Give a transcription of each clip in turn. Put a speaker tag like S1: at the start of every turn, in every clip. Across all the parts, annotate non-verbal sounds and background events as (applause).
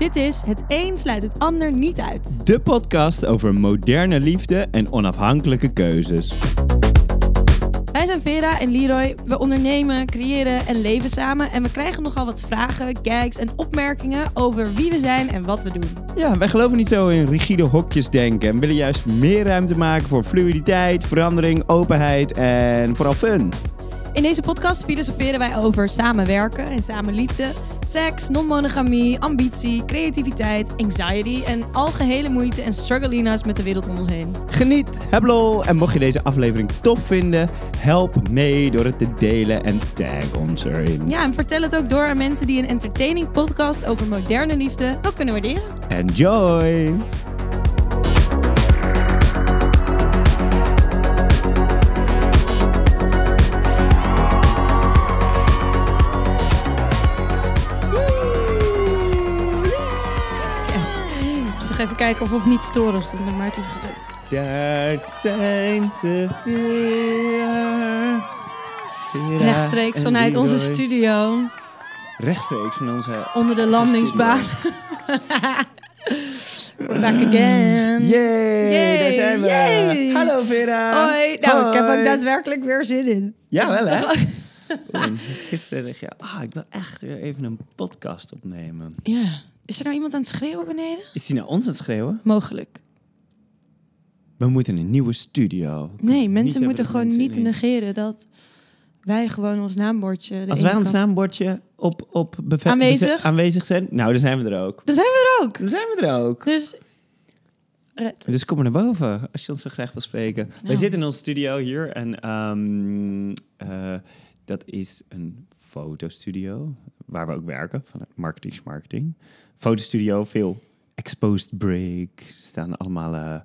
S1: Dit is Het een sluit het ander niet uit.
S2: De podcast over moderne liefde en onafhankelijke keuzes.
S1: Wij zijn Vera en Leroy. We ondernemen, creëren en leven samen. En we krijgen nogal wat vragen, gags en opmerkingen over wie we zijn en wat we doen.
S2: Ja, wij geloven niet zo in rigide hokjes denken en willen juist meer ruimte maken voor fluiditeit, verandering, openheid en vooral fun.
S1: In deze podcast filosoferen wij over samenwerken en samenliefde, seks, non-monogamie, ambitie, creativiteit, anxiety en algehele moeite en struggelina's met de wereld om ons heen.
S2: Geniet, heb lol en mocht je deze aflevering tof vinden, help mee door het te delen en tag ons erin.
S1: Ja, en vertel het ook door aan mensen die een entertaining podcast over moderne liefde ook kunnen waarderen.
S2: Enjoy!
S1: Even kijken of we op niet storen maar het is.
S2: Daar zijn ze weer.
S1: Rechtstreeks vanuit onze studio,
S2: Rechtstreeks van onze
S1: onder de landingsbaan. (laughs) We're back again.
S2: Yay,
S1: Yay,
S2: daar zijn we.
S1: yay.
S2: Hallo Vera.
S1: Hoi. Nou, ik heb ook daadwerkelijk weer zin in.
S2: Ja, wel hè? Gisteren dacht je, ah, ik wil echt weer even een podcast opnemen.
S1: Ja. Is er nou iemand aan het schreeuwen beneden?
S2: Is die naar ons aan het schreeuwen?
S1: Mogelijk.
S2: We moeten een nieuwe studio.
S1: Nee, mensen moeten gewoon
S2: mensen
S1: niet
S2: ineens-
S1: negeren dat wij gewoon ons naambordje...
S2: Als wij ons naambordje op, op
S1: Aanwezig?
S2: aanwezig zijn, nou, dan zijn we er ook.
S1: Dan zijn we er ook.
S2: Dan zijn we er ook.
S1: Dus... Red.
S2: Dus kom maar naar boven als je ons zo graag wil spreken. Wij
S1: Nou.
S2: zitten in onze studio hier en ehm, eh, dat is een fotostudio waar we ook werken van Marketing Marketing. Fotostudio, veel exposed er staan allemaal. eh,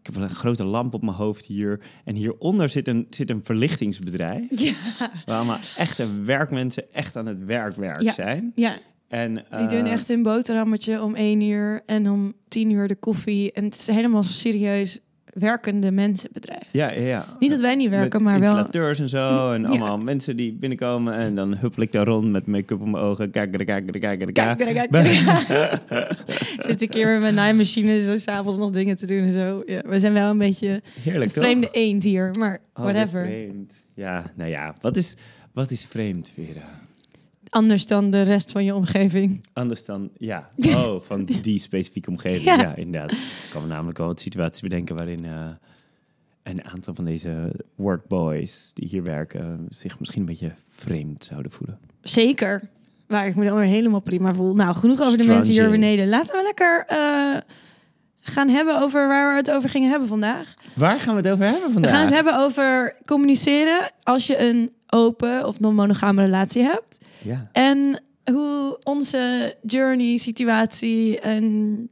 S2: ik heb een grote lamp op mijn hoofd hier. En hieronder zit een, zit een verlichtingsbedrijf.
S1: Ja.
S2: Waar allemaal echte werkmensen echt aan het werk werk
S1: Ja.
S2: zijn.
S1: Ja,
S2: En,
S1: die
S2: eh,
S1: doen echt hun boterhammetje om één uur en om tien uur de koffie. En het is helemaal serieus werkende mensenbedrijf.
S2: Ja, ja, ja.
S1: Niet dat wij niet werken,
S2: met
S1: maar wel...
S2: installateurs en zo. En
S1: Ja.
S2: allemaal mensen die binnenkomen. En dan huppel ik daar rond met make-up op mijn ogen. Kijken,
S1: Kijk,
S2: kijken.
S1: kijk, kijk. (laughs) Zit ik hier met mijn naaimachine zo s'avonds nog dingen te doen en zo. Ja, we zijn wel een beetje een
S2: Heerlijk, toch?
S1: vreemde eend hier, maar
S2: Oh,
S1: whatever.
S2: vreemd. Ja, nou ja. Wat is, wat is vreemd, Vera?
S1: Anders dan de rest van je omgeving.
S2: Anders dan, ja. (laughs) Oh, van die specifieke omgeving.
S1: Ja.
S2: Ja, inderdaad. Ik kan me namelijk wel wat situaties bedenken waarin eh, een aantal van deze workboys die hier werken zich misschien een beetje vreemd zouden voelen.
S1: Zeker. Waar ik me dan weer helemaal prima voel. Nou, genoeg over de mensen hier beneden. Laten we lekker eh, gaan hebben over waar we het over gingen hebben vandaag.
S2: Waar gaan we het over hebben
S1: We
S2: vandaag?
S1: gaan het hebben over communiceren als je een open of non-monogame relatie hebt.
S2: Ja.
S1: En hoe onze journey, situatie en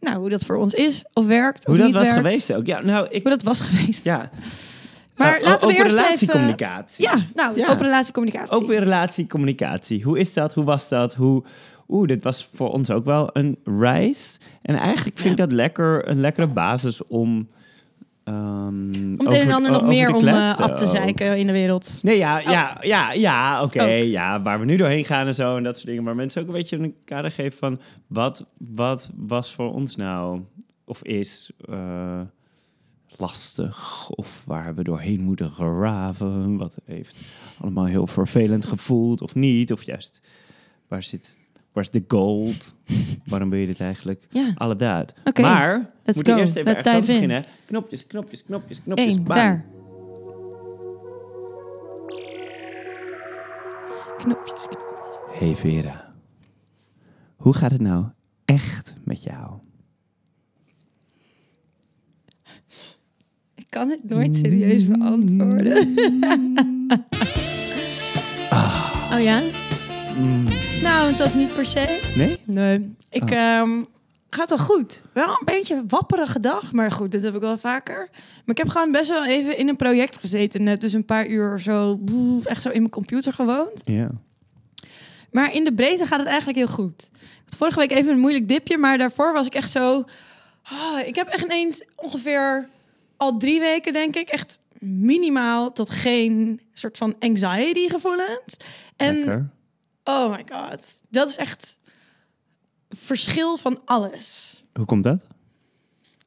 S1: nou, hoe dat voor ons is of werkt
S2: Hoe
S1: of
S2: dat
S1: niet
S2: was
S1: werkt.
S2: geweest ook. Ja, nou, ik...
S1: Hoe dat was geweest.
S2: Ja.
S1: Maar
S2: Nou,
S1: laten we
S2: open
S1: eerst even...
S2: relatiecommunicatie.
S1: Ja, nou,
S2: Ja.
S1: open relatiecommunicatie.
S2: Ook weer relatiecommunicatie. Hoe is dat? Hoe was dat? Hoe... Oeh, dit was voor ons ook wel een reis. En eigenlijk vind ik dat lekker, een lekkere basis om... ehm,
S1: Om het een en ander nog meer om eh, af te zeiken in de wereld.
S2: Nee, ja, ja, ja, ja, oké. Ja, waar we nu doorheen gaan en zo en dat soort dingen. Maar mensen ook een beetje een kader geven van... Wat, wat was voor ons nou, of is... eh, lastig of waar we doorheen moeten geraven. Wat heeft allemaal heel vervelend gevoeld of niet. Of juist, waar zit, waar is de gold? (laughs) Waarom ben je dit eigenlijk?
S1: Ja,
S2: All of that.
S1: Oké,
S2: maar,
S1: let's
S2: moet je
S1: go.
S2: eerst even
S1: Let's dive in.
S2: beginnen. Knopjes, knopjes, knopjes, knopjes. bam.
S1: daar. Knopjes, knopjes.
S2: Hey Vera, hoe gaat het nou echt met jou?
S1: Ik kan het nooit serieus beantwoorden. (laughs) Oh ja?
S2: Mm,
S1: Nou, dat niet per se.
S2: nee?
S1: Nee. Ik
S2: Oh.
S1: ehm, gaat wel goed. Wel een beetje een wapperige dag, maar goed, dit heb ik wel vaker. Maar ik heb gewoon best wel even in een project gezeten, net dus een paar uur of zo, echt zo in mijn computer gewoond.
S2: Ja.
S1: Maar in de breedte gaat het eigenlijk heel goed. Ik had vorige week even een moeilijk dipje, maar daarvoor was ik echt zo. ah, ik heb echt ineens ongeveer al drie weken, denk ik, echt minimaal tot geen soort van anxiety gevoelens. En
S2: Lekker.
S1: Oh my god, dat is echt verschil van alles.
S2: Hoe komt dat?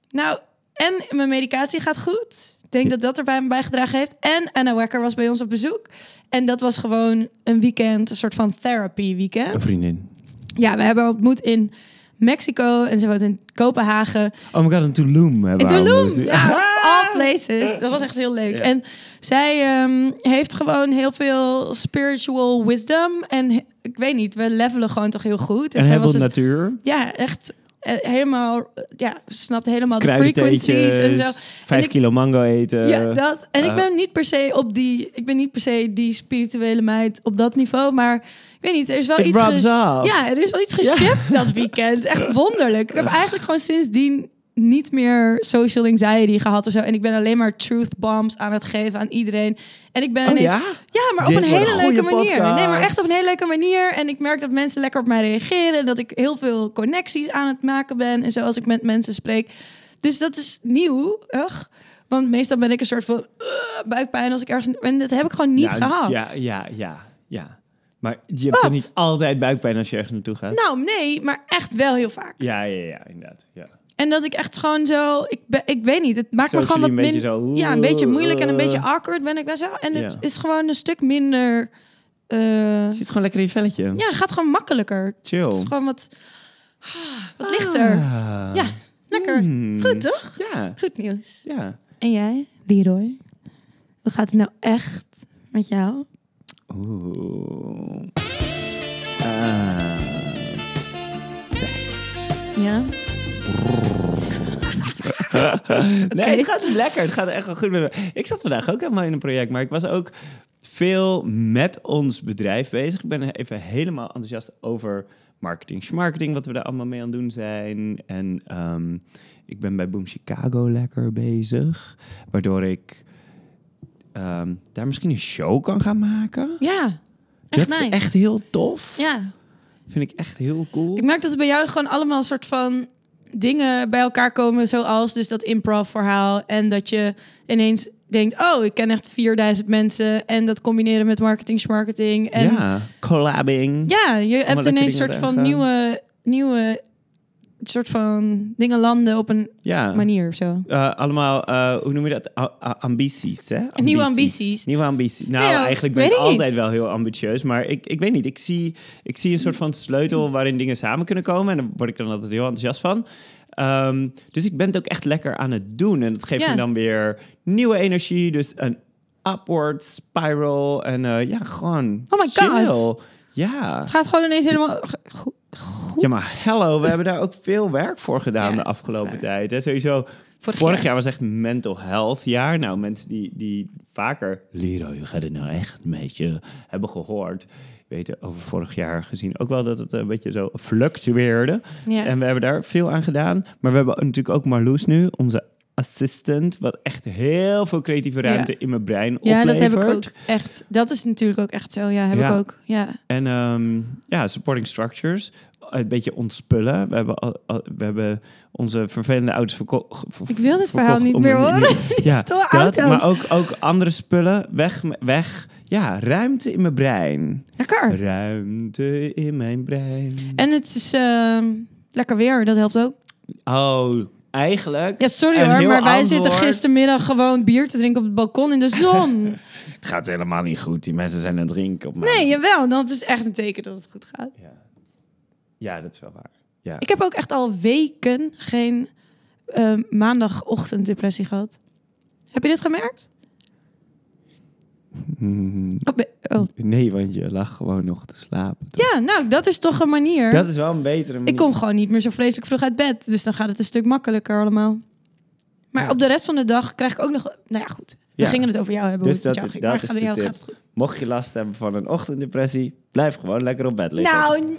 S1: Nou, en mijn medicatie gaat goed. Ik denk dat dat erbij me bijgedragen heeft. En Anna Wekker was bij ons op bezoek. En dat was gewoon een weekend, een soort van therapy weekend.
S2: Een vriendin.
S1: Ja, we hebben ontmoet in Mexico en ze woont in Kopenhagen.
S2: Oh my god, in Tulum hebben
S1: In Tulum, ja, (laughs) all places. Dat was echt heel leuk. En zij ehm, heeft gewoon heel veel spiritual wisdom. En ik weet niet, we levelen gewoon toch heel goed.
S2: En
S1: zij
S2: heel
S1: was
S2: veel
S1: dus-
S2: natuur.
S1: ja, echt eh, helemaal, ja, snapt helemaal de frequencies en zo.
S2: Vijf
S1: ik-
S2: kilo mango eten.
S1: Ja, dat. En ik ben niet per se op die, ik ben niet per se die spirituele meid op dat niveau, maar weet niet, er is wel
S2: It
S1: iets. ges-. Ja, er is wel iets geshift dat weekend. Echt wonderlijk. Ik heb eigenlijk gewoon sindsdien niet meer social anxiety gehad of zo. En ik ben alleen maar truth bombs aan het geven aan iedereen. En ik ben
S2: Oh
S1: ineens...
S2: ja?
S1: Ja, maar
S2: Dit
S1: op een hele leuke manier.
S2: podcast.
S1: Nee, maar echt op een hele leuke manier. En ik merk dat mensen lekker op mij reageren. Dat ik heel veel connecties aan het maken ben. En zoals ik met mensen spreek. Dus dat is nieuw. Ugh. Want meestal ben ik een soort van uh, buikpijn als ik ergens... En dat heb ik gewoon niet gehad.
S2: Ja, ja, ja, ja. Maar je hebt toch niet altijd buikpijn als je ergens naartoe gaat?
S1: Nou, nee, maar echt wel heel vaak.
S2: Ja, ja, ja, inderdaad. Ja.
S1: En dat ik echt gewoon zo... Ik, ik weet niet, het maakt me gewoon wat
S2: een beetje
S1: minder...
S2: zo,
S1: Ja, een beetje moeilijk en een beetje
S2: uh.
S1: awkward ben ik best wel. En het
S2: Ja.
S1: is gewoon een stuk minder... eh,
S2: zit gewoon lekker in je velletje.
S1: ja, het gaat gewoon makkelijker.
S2: Chill.
S1: Het is gewoon wat, ah, wat lichter.
S2: Ah.
S1: Ja, lekker.
S2: Hmm.
S1: Goed, toch?
S2: Ja,
S1: Goed nieuws.
S2: ja.
S1: En jij, Leroy? Hoe gaat het nou echt met jou?
S2: Oeh. Ah. Seks.
S1: Ja?
S2: Nee, het gaat lekker. Het gaat echt wel goed met me. Ik zat vandaag ook helemaal in een project, maar ik was ook veel met ons bedrijf bezig. Ik ben even helemaal enthousiast over marketing, marketing, wat we daar allemaal mee aan het doen zijn. En ehm, ik ben bij Boom Chicago lekker bezig, waardoor ik ehm, daar misschien een show kan gaan maken.
S1: Ja, echt
S2: dat
S1: nice.
S2: is echt heel tof.
S1: Ja,
S2: Vind ik echt heel cool.
S1: ik merk dat er bij jou gewoon allemaal een soort van dingen bij elkaar komen, zoals dus dat improv verhaal en dat je ineens denkt, oh, ik ken echt 4000 mensen en dat combineren met marketing, marketing en
S2: ja, collabing.
S1: Ja, je hebt ineens een soort van nieuwe, nieuwe soort van dingen landen op een
S2: Ja.
S1: manier of zo.
S2: Eh, allemaal, eh, hoe noem je dat? A- ambities, hè?
S1: Nieuwe ambities.
S2: Nieuwe ambities. Nou,
S1: Nee,
S2: eigenlijk ben ik altijd
S1: niet.
S2: wel heel ambitieus. Maar ik, ik weet niet, ik zie, ik zie een soort van sleutel waarin dingen samen kunnen komen. En daar word ik dan altijd heel enthousiast van. Ehm, dus ik ben het ook echt lekker aan het doen. En dat geeft
S1: Ja.
S2: me dan weer nieuwe energie. Dus een upward spiral. En eh, ja, gewoon
S1: Oh my
S2: chill.
S1: God.
S2: Ja.
S1: Het gaat gewoon ineens helemaal go- go- goed.
S2: Ja, maar hello, we hebben daar ook veel werk voor gedaan
S1: Ja,
S2: de afgelopen tijd. Hè? Sowieso, vorig,
S1: Vorig
S2: jaar.
S1: jaar.
S2: was echt mental health jaar. Nou, mensen die, die vaker leren, je gaat het nou echt een beetje hebben gehoord, weten over vorig jaar gezien ook wel dat het een beetje zo fluctueerde.
S1: Ja.
S2: En we hebben daar veel aan gedaan. Maar we hebben natuurlijk ook Marloes nu, onze assistant, wat echt heel veel creatieve ruimte
S1: Ja.
S2: in mijn brein
S1: ja,
S2: oplevert.
S1: dat heb ik ook echt. Dat is natuurlijk ook echt zo. Ja, heb
S2: Ja.
S1: ik ook. Ja.
S2: En ehm, ja, supporting structures. Een beetje ontspullen. We hebben, al- al- we hebben onze vervelende auto's verkocht.
S1: Ik wil dit verhaal niet meer horen. (laughs)
S2: Ja, dat,
S1: auto's.
S2: maar ook, ook andere spullen. Weg, weg. Ja, ruimte in mijn brein.
S1: Lekker.
S2: Ruimte in mijn brein.
S1: En het is ehm, lekker weer. Dat helpt ook.
S2: Oh, eigenlijk.
S1: Ja, sorry hoor, maar wij
S2: antwoord.
S1: zitten gistermiddag gewoon bier te drinken op het balkon in de zon. (laughs)
S2: Het gaat helemaal niet goed. Die mensen zijn aan het drinken. Op
S1: nee, jawel. Dat is echt een teken dat het goed gaat.
S2: Ja. ja, dat is wel waar. Ja.
S1: Ik heb ook echt al weken geen eh, maandagochtenddepressie gehad. Heb je dit gemerkt?
S2: Mm,
S1: Oh, oh.
S2: Nee, want je lag gewoon nog te slapen.
S1: Ja, nou, dat is toch een manier.
S2: Dat is wel een betere manier.
S1: Ik kom gewoon niet meer zo vreselijk vroeg uit bed. Dus dan gaat het een stuk makkelijker allemaal. Maar
S2: Ja.
S1: op de rest van de dag krijg ik ook nog... Nou ja, goed. We
S2: Ja.
S1: gingen het over jou hebben.
S2: Dus dat-
S1: jou
S2: dat
S1: Maar
S2: is de
S1: jou gaat het goed.
S2: Mocht je last hebben van een ochtenddepressie, blijf gewoon lekker op bed liggen.
S1: Nou, nee.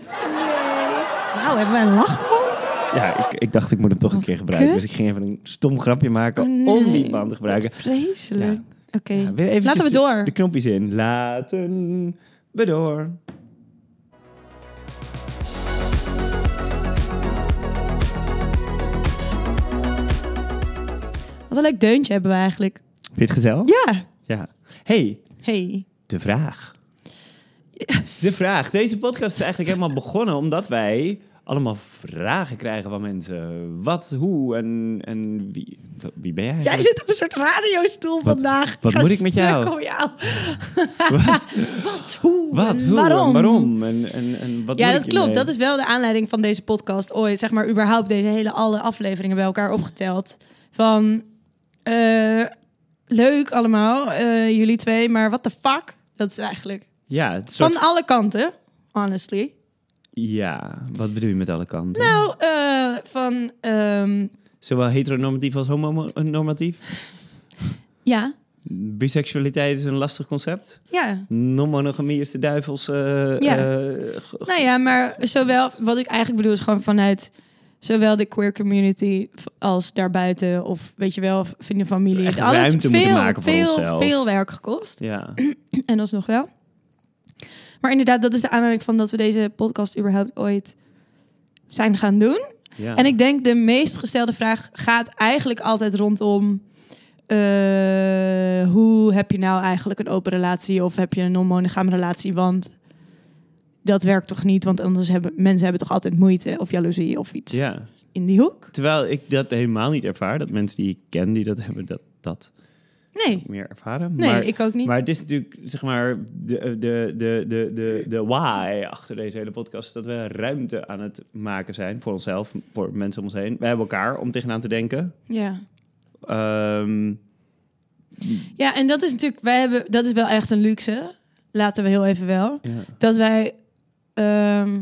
S1: Nou, hebben wij een lachband?
S2: Ja, ik, ik dacht ik moet hem toch een keer gebruiken.
S1: kut.
S2: Dus ik ging even een stom grapje maken
S1: Oh, nee.
S2: om die band te gebruiken.
S1: Vreselijk. Oké,
S2: Ja,
S1: laten we
S2: de-
S1: door.
S2: De knopjes in. Laten we door.
S1: Wat een leuk deuntje hebben we eigenlijk.
S2: Vind je het gezellig?
S1: Ja.
S2: Ja. Hey,
S1: Hey.
S2: de vraag. (laughs) De vraag. Deze podcast is eigenlijk helemaal begonnen omdat wij allemaal vragen krijgen van mensen. Wat, hoe en, en wie, wie ben jij?
S1: Jij zit op een soort radiostoel
S2: Wat-
S1: vandaag.
S2: wat
S1: ga
S2: moet ik met jou? Wat, (laughs)
S1: Wat, hoe,
S2: wat hoe
S1: waarom?
S2: en waarom? En, en, en wat
S1: Ja, dat klopt. Dat is wel de aanleiding van deze podcast ooit. Zeg maar überhaupt deze hele alle afleveringen bij elkaar opgeteld. Van, eh, leuk allemaal, eh, jullie twee, maar what the fuck? Dat is eigenlijk
S2: Ja, soort,
S1: van alle kanten, honestly.
S2: Ja, wat bedoel je met alle kanten?
S1: Nou, eh, van, ehm,
S2: Zowel heteronormatief als homonormatief?
S1: ja,
S2: Biseksualiteit is een lastig concept.
S1: ja.
S2: Non-monogamie is de duivels. eh,
S1: Ja.
S2: eh,
S1: Nou ja, maar zowel, wat ik eigenlijk bedoel is gewoon vanuit zowel de queer community als daarbuiten of weet je wel, vrienden, familie.
S2: Echt
S1: alles
S2: ruimte moeten
S1: veel,
S2: maken voor
S1: veel,
S2: onszelf.
S1: veel werk gekost.
S2: ja. (clears throat)
S1: En alsnog wel. Maar inderdaad, dat is de aanleiding van dat we deze podcast überhaupt ooit zijn gaan doen.
S2: ja.
S1: En ik denk de meest gestelde vraag gaat eigenlijk altijd rondom... eh, hoe heb je nou eigenlijk een open relatie of heb je een non-monogame relatie? Want dat werkt toch niet, want anders hebben mensen hebben toch altijd moeite of jaloezie of iets
S2: ja.
S1: in die hoek?
S2: Terwijl ik dat helemaal niet ervaar. Dat mensen die ik ken die dat hebben, dat, dat
S1: Nee,
S2: meer ervaren.
S1: nee,
S2: maar,
S1: ik ook niet.
S2: maar het is natuurlijk, zeg maar, de, de, de, de, de, de why achter deze hele podcast. is Dat we ruimte aan het maken zijn voor onszelf, voor mensen om ons heen. Wij hebben elkaar om tegenaan te denken.
S1: ja.
S2: Ehm,
S1: ja, en dat is natuurlijk, wij hebben, dat is wel echt een luxe. Laten we heel even wel.
S2: ja.
S1: dat wij. ehm,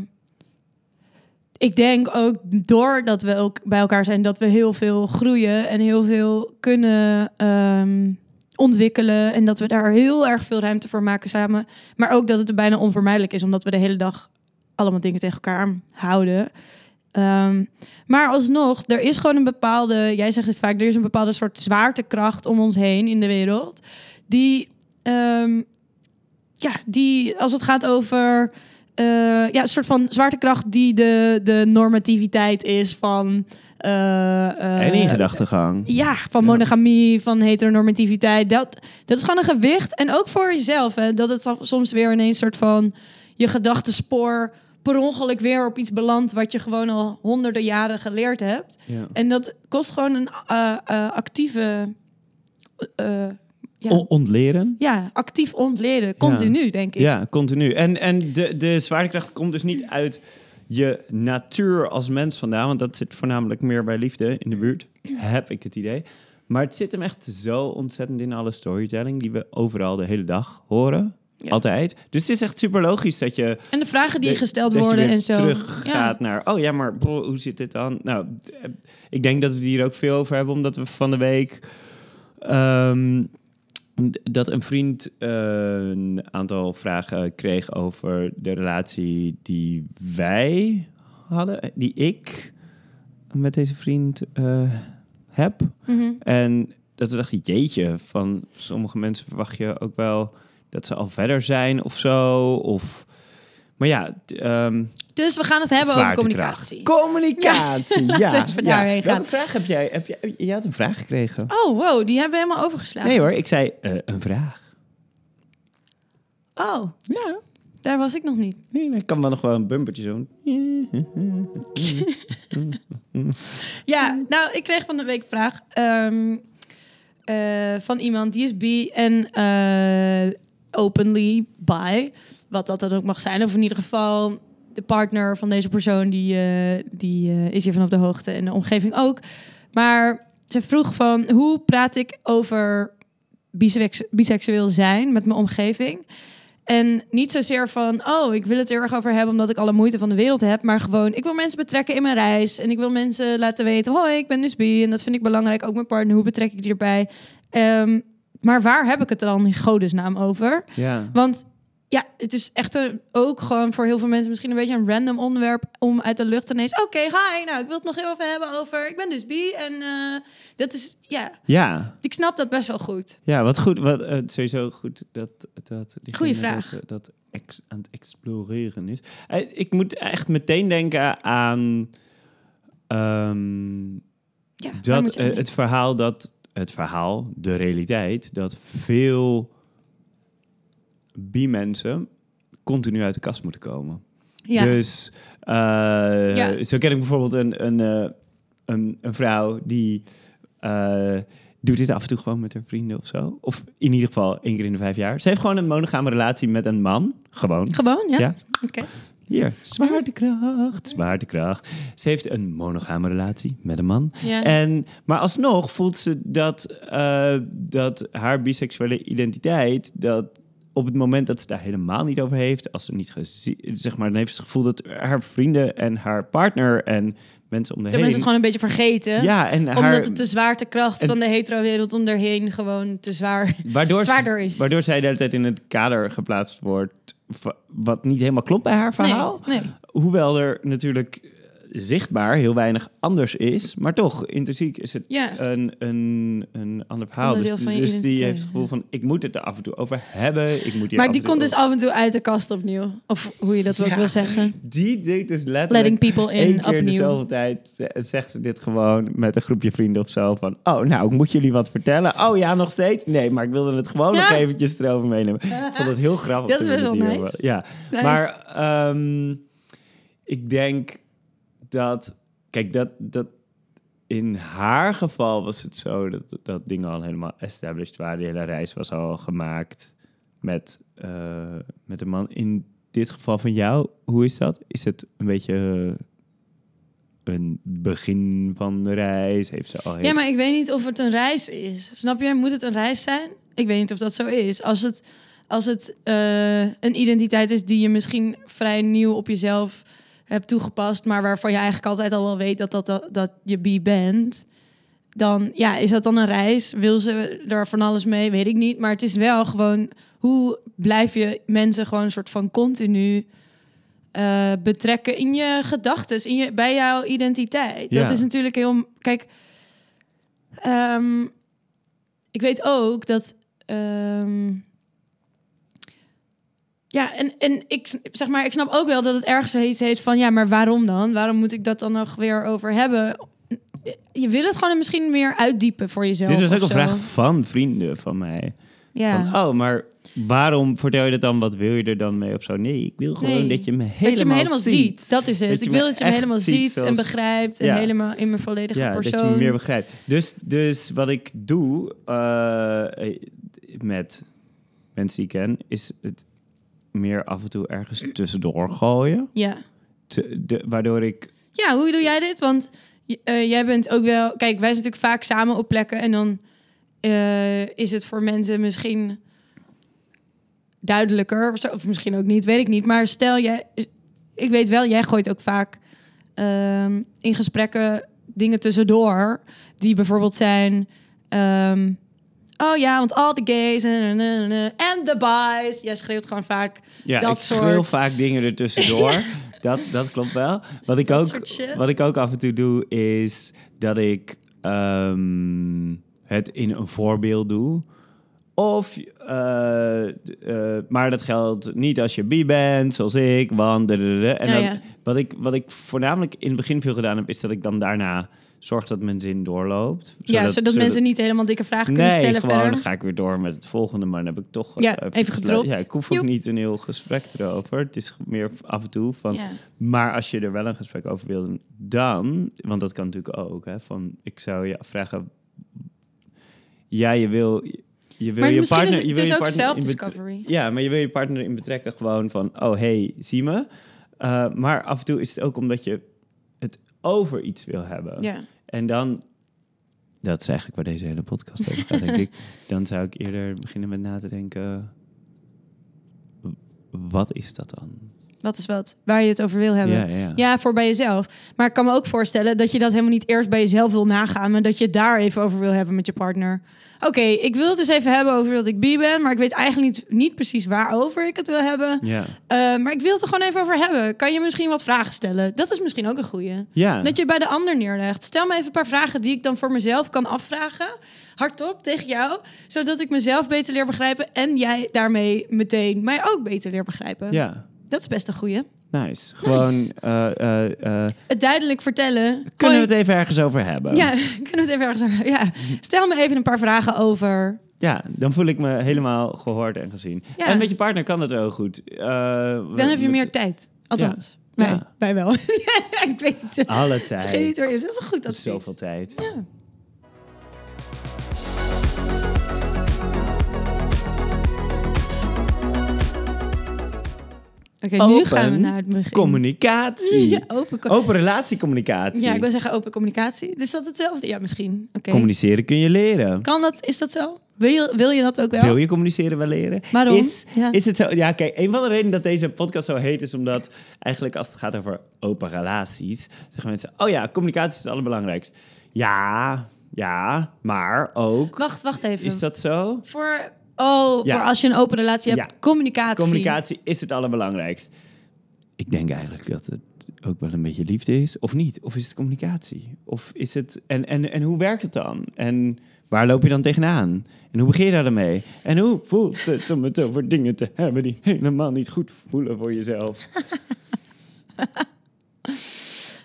S1: ik denk ook doordat we ook bij elkaar zijn, dat we heel veel groeien en heel veel kunnen ehm, ontwikkelen. En dat we daar heel erg veel ruimte voor maken samen. Maar ook dat het bijna onvermijdelijk is, omdat we de hele dag allemaal dingen tegen elkaar houden. Ehm, maar alsnog, er is gewoon een bepaalde, jij zegt het vaak, er is een bepaalde soort zwaartekracht om ons heen in de wereld. Die, ehm, ja, die als het gaat over eh, ja, een soort van zwaartekracht die de, de normativiteit is van. Eh, eh,
S2: en in gedachtegang.
S1: ja, van monogamie, van heteronormativiteit. Dat, dat is gewoon een gewicht. En ook voor jezelf. Hè, dat het so- soms weer ineens soort van je gedachtenspoor per ongeluk weer op iets belandt wat je gewoon al honderden jaren geleerd hebt.
S2: Ja.
S1: En dat kost gewoon een eh, eh, actieve. eh, ja,
S2: ontleren.
S1: ja, actief ontleren. Continu, denk ik.
S2: Ja, continu. En, en de, de zwaartekracht komt dus niet uit je natuur als mens vandaan, want dat zit voornamelijk meer bij liefde in de buurt, heb ik het idee. Maar het zit hem echt zo ontzettend in alle storytelling die we overal de hele dag horen.
S1: Ja.
S2: Altijd. Dus het is echt super logisch dat je,
S1: En de vragen die gesteld worden en zo.
S2: terug
S1: Ja.
S2: gaat naar, oh ja, maar bro, hoe zit dit dan? Nou, eh, ik denk dat we het hier ook veel over hebben, omdat we van de week ehm, dat een vriend eh, een aantal vragen kreeg over de relatie die wij hadden, die ik met deze vriend eh, heb.
S1: Mhm.
S2: En dat we dachten, jeetje, van sommige mensen verwacht je ook wel dat ze al verder zijn of zo. Of, maar ja, ehm,
S1: Dus we gaan het hebben over communicatie.
S2: Communicatie,
S1: Ja, (laughs)
S2: ja.
S1: laten we even daarheen gaan.
S2: Welke vraag heb jij? Heb jij? Je had een vraag gekregen.
S1: Oh, wow, die hebben we helemaal overgeslagen.
S2: Nee hoor, ik zei eh, een vraag.
S1: Oh,
S2: Ja,
S1: daar was ik nog niet.
S2: nee, ik kan wel nog wel een bumpertje zo. (laughs)
S1: Ja, nou, ik kreeg van de week een vraag ehm, eh, van iemand die is bi en eh, openly bi. Wat dat dan ook mag zijn. Of in ieder geval de partner van deze persoon die, eh, die eh, is hiervan op de hoogte en de omgeving ook. Maar ze vroeg van hoe praat ik over biseksu- biseksueel zijn met mijn omgeving? En niet zozeer van, oh, ik wil het er erg over hebben omdat ik alle moeite van de wereld heb. Maar gewoon, ik wil mensen betrekken in mijn reis. En ik wil mensen laten weten, hoi, ik ben dus bi. En dat vind ik belangrijk, ook mijn partner. Hoe betrek ik die erbij? Ehm, maar waar heb ik het dan in godesnaam over?
S2: Ja.
S1: Want ja, het is echt een, ook gewoon voor heel veel mensen misschien een beetje een random onderwerp om uit de lucht ineens. Oké, hi, nou, ik wil het nog heel even hebben over. Ik ben dus bi en eh, dat is ja,
S2: Ja,
S1: ik snap dat best wel goed.
S2: ja, wat goed. Wat, eh, sowieso goed dat, dat
S1: Goeie vraag.
S2: Dat, dat ex, aan het exploreren is. Eh, ik moet echt meteen denken aan ehm,
S1: Ja,
S2: dat het verhaal dat het verhaal, de realiteit, dat veel bi-mensen continu uit de kast moeten komen.
S1: Ja.
S2: Dus eh,
S1: Ja.
S2: zo ken ik bijvoorbeeld een, een, eh, een, een vrouw die eh, doet dit af en toe gewoon met haar vrienden of zo. Of in ieder geval één keer in de vijf jaar. Ze heeft gewoon een monogame relatie met een man. Gewoon.
S1: Gewoon, ja?
S2: Ja.
S1: Oké.
S2: Hier, zwaartekracht, zwaartekracht. Ze heeft een monogame relatie met een man.
S1: Ja.
S2: En, maar alsnog voelt ze dat, dat haar biseksuele identiteit... dat op het moment dat ze daar helemaal niet over heeft... als ze niet gezien... zeg maar, dan heeft ze het gevoel dat haar vrienden en haar partner... en mensen om de
S1: Dat
S2: heen...
S1: mensen het gewoon een beetje vergeten.
S2: ja, en haar,
S1: Omdat het de zwaartekracht
S2: en-
S1: van de hetero-wereld om erheen gewoon te zwaar...
S2: waardoor,
S1: zwaarder is.
S2: Waardoor zij de hele tijd in het kader geplaatst wordt... wat niet helemaal klopt bij haar verhaal.
S1: Nee, nee.
S2: Hoewel er natuurlijk zichtbaar heel weinig anders is. Maar toch, intrinsiek is het
S1: Ja.
S2: een, een, een ander verhaal.
S1: Onderdeel
S2: Dus, dus die heeft het gevoel van, ik moet het er af en toe over hebben. Ik moet hier
S1: Maar die komt dus af en toe uit de kast opnieuw. Of hoe je dat ook
S2: Ja.
S1: wil zeggen.
S2: Die deed dus letterlijk...
S1: Letting people in
S2: Eén keer
S1: opnieuw.
S2: dezelfde tijd ze- zegt ze dit gewoon met een groepje vrienden of zo. Van, oh, nou, ik moet jullie wat vertellen. Oh ja, nog steeds? Nee, maar ik wilde het gewoon nog eventjes erover meenemen. Ik vond het heel grappig.
S1: Dat is best wel nice.
S2: Ja,
S1: Nice.
S2: maar ehm, ik denk dat... Kijk, dat, dat in haar geval was het zo dat, dat dingen al helemaal established waren. Die hele reis was al gemaakt met, eh, met een man. In dit geval van jou, hoe is dat? Is het een beetje een begin van de reis? Heeft ze al.
S1: Ja, maar ik weet niet of het een reis is. Snap je? Moet het een reis zijn? Ik weet niet of dat zo is. Als het, als het eh, een identiteit is die je misschien vrij nieuw op jezelf hebt toegepast, maar waarvan je eigenlijk altijd al wel weet dat, dat, dat, dat je bi bent, dan ja, is dat dan een reis? Wil ze er van alles mee? Weet ik niet. Maar het is wel gewoon, hoe blijf je mensen gewoon een soort van continu eh, betrekken in je gedachten, in je, bij jouw identiteit.
S2: Ja.
S1: Dat is natuurlijk heel. Kijk, ehm, ik weet ook dat. ehm, ja, en, en ik, zeg maar, ik snap ook wel dat het ergens iets heet van... ja, maar waarom dan? Waarom moet ik dat dan nog weer over hebben? Je wil het gewoon misschien meer uitdiepen voor jezelf.
S2: Dit was ook een vraag van vrienden van mij.
S1: Ja.
S2: Van, oh, maar waarom vertel je dat dan? Wat wil je er dan mee of zo? Nee, ik wil gewoon
S1: Nee.
S2: dat je me helemaal,
S1: dat je me helemaal ziet. Dat is het.
S2: Dat
S1: ik wil dat je me helemaal
S2: ziet
S1: en begrijpt... en
S2: Ja.
S1: helemaal in mijn volledige
S2: ja,
S1: persoon.
S2: dat je me meer begrijpt. Dus, dus wat ik doe eh, met mensen die ik ken, is het meer af en toe ergens tussendoor gooien.
S1: Ja.
S2: Te- de, waardoor ik...
S1: Ja, hoe doe jij dit? Want eh, jij bent ook wel... Kijk, wij zijn natuurlijk vaak samen op plekken... en dan eh, is het voor mensen misschien duidelijker. Of, misschien ook niet, weet ik niet. Maar stel, jij, ik weet wel, jij gooit ook vaak ehm, in gesprekken dingen tussendoor... die bijvoorbeeld zijn... ehm, oh ja, want al de gays en de boys. Jij schreeuwt gewoon vaak
S2: Ja,
S1: Dat
S2: ik schreeuw vaak dingen er tussendoor. (laughs) dat, dat klopt wel. Wat ik,
S1: Dat
S2: ook, wat ik ook af en toe doe, is dat ik ehm, het in een voorbeeld doe. Of, eh, eh, maar dat geldt niet als je bi bent, zoals ik, want... En
S1: Ja,
S2: dan,
S1: ja.
S2: Wat, ik, wat ik voornamelijk in het begin veel gedaan heb, is dat ik dan daarna zorg dat mijn zin doorloopt.
S1: ja, zodat, mensen niet helemaal dikke vragen kunnen stellen
S2: gewoon
S1: verder.
S2: dan ga ik weer door met het volgende, maar dan heb ik toch
S1: Ja, even gedropt.
S2: Ja, ik hoef ook
S1: Joep.
S2: niet een heel gesprek erover. Het is meer af en toe van.
S1: Ja.
S2: Maar als je er wel een gesprek over wil, dan, want dat kan natuurlijk ook, hè, van ik zou je afvragen. Ja, je wil, je wil
S1: Maar
S2: je partner.
S1: is
S2: je
S1: het,
S2: wil
S1: het is
S2: je partner. Ja, maar je wil je partner in betrekken gewoon van, oh hey, zie me. Eh, maar af en toe is het ook omdat je het over iets wil hebben.
S1: Ja.
S2: En dan, dat is eigenlijk waar deze hele podcast over gaat, denk ik. (laughs) Dan zou ik eerder beginnen met na te denken, wat is dat dan?
S1: Wat is wat? Waar je het over wil hebben.
S2: Ja, ja.
S1: Ja, voor bij jezelf. Maar ik kan me ook voorstellen dat je dat helemaal niet eerst bij jezelf wil nagaan, maar dat je het daar even over wil hebben met je partner. Oké, ik wil het dus even hebben over dat ik bi ben, maar ik weet eigenlijk niet, niet precies waarover ik het wil hebben.
S2: Ja.
S1: Eh, maar ik wil het er gewoon even over hebben. Kan je misschien wat vragen stellen? Dat is misschien ook een goeie.
S2: Ja.
S1: Dat je bij de ander neerlegt. Stel me even een paar vragen die ik dan voor mezelf kan afvragen. Hardop tegen jou. Zodat ik mezelf beter leer begrijpen. En jij daarmee meteen mij ook beter leer begrijpen.
S2: ja,
S1: Dat is best een goeie.
S2: nice. Gewoon, eh, eh, eh,
S1: Het duidelijk vertellen.
S2: kunnen we het even ergens over hebben?
S1: Ja, (laughs) kunnen we het even ergens over- Ja. Stel me even een paar vragen over.
S2: Ja, dan voel ik me helemaal gehoord en gezien.
S1: Ja.
S2: En met je partner kan dat wel goed.
S1: Dan heb je
S2: met-
S1: meer tijd. Althans, wij,
S2: Ja.
S1: wij wel. (laughs) ik weet het.
S2: Alle tijd.
S1: geen editor is. Dat is goed advies.
S2: Zoveel tijd.
S1: Ja. Oké, nu gaan we naar het begin.
S2: Communicatie. (laughs)
S1: Ja, open, co-
S2: Open relatiecommunicatie.
S1: ja, ik wil zeggen open communicatie. Is dat hetzelfde? Ja, misschien. Oké.
S2: Communiceren kun je leren.
S1: Kan dat? Is dat zo? Wil je, wil je dat ook wel?
S2: Wil je communiceren wel leren?
S1: Waarom?
S2: Is,
S1: Ja.
S2: is het zo? Ja, kijk, een van de redenen dat deze podcast zo heet is omdat eigenlijk als het gaat over open relaties, zeggen mensen: Oh ja, communicatie is het allerbelangrijkst. Ja, ja, maar ook.
S1: Wacht, wacht even.
S2: Is dat zo?
S1: Voor, oh,
S2: Ja.
S1: voor als je een open relatie hebt.
S2: Ja.
S1: Communicatie.
S2: Communicatie is het allerbelangrijkst. Ik denk eigenlijk dat het ook wel een beetje liefde is, of niet? Of is het communicatie? Of is het. En, en, en hoe werkt het dan? En waar loop je dan tegenaan? En hoe begin je daar dan mee? En hoe voelt het om het over dingen te hebben die helemaal niet goed voelen voor jezelf? (laughs)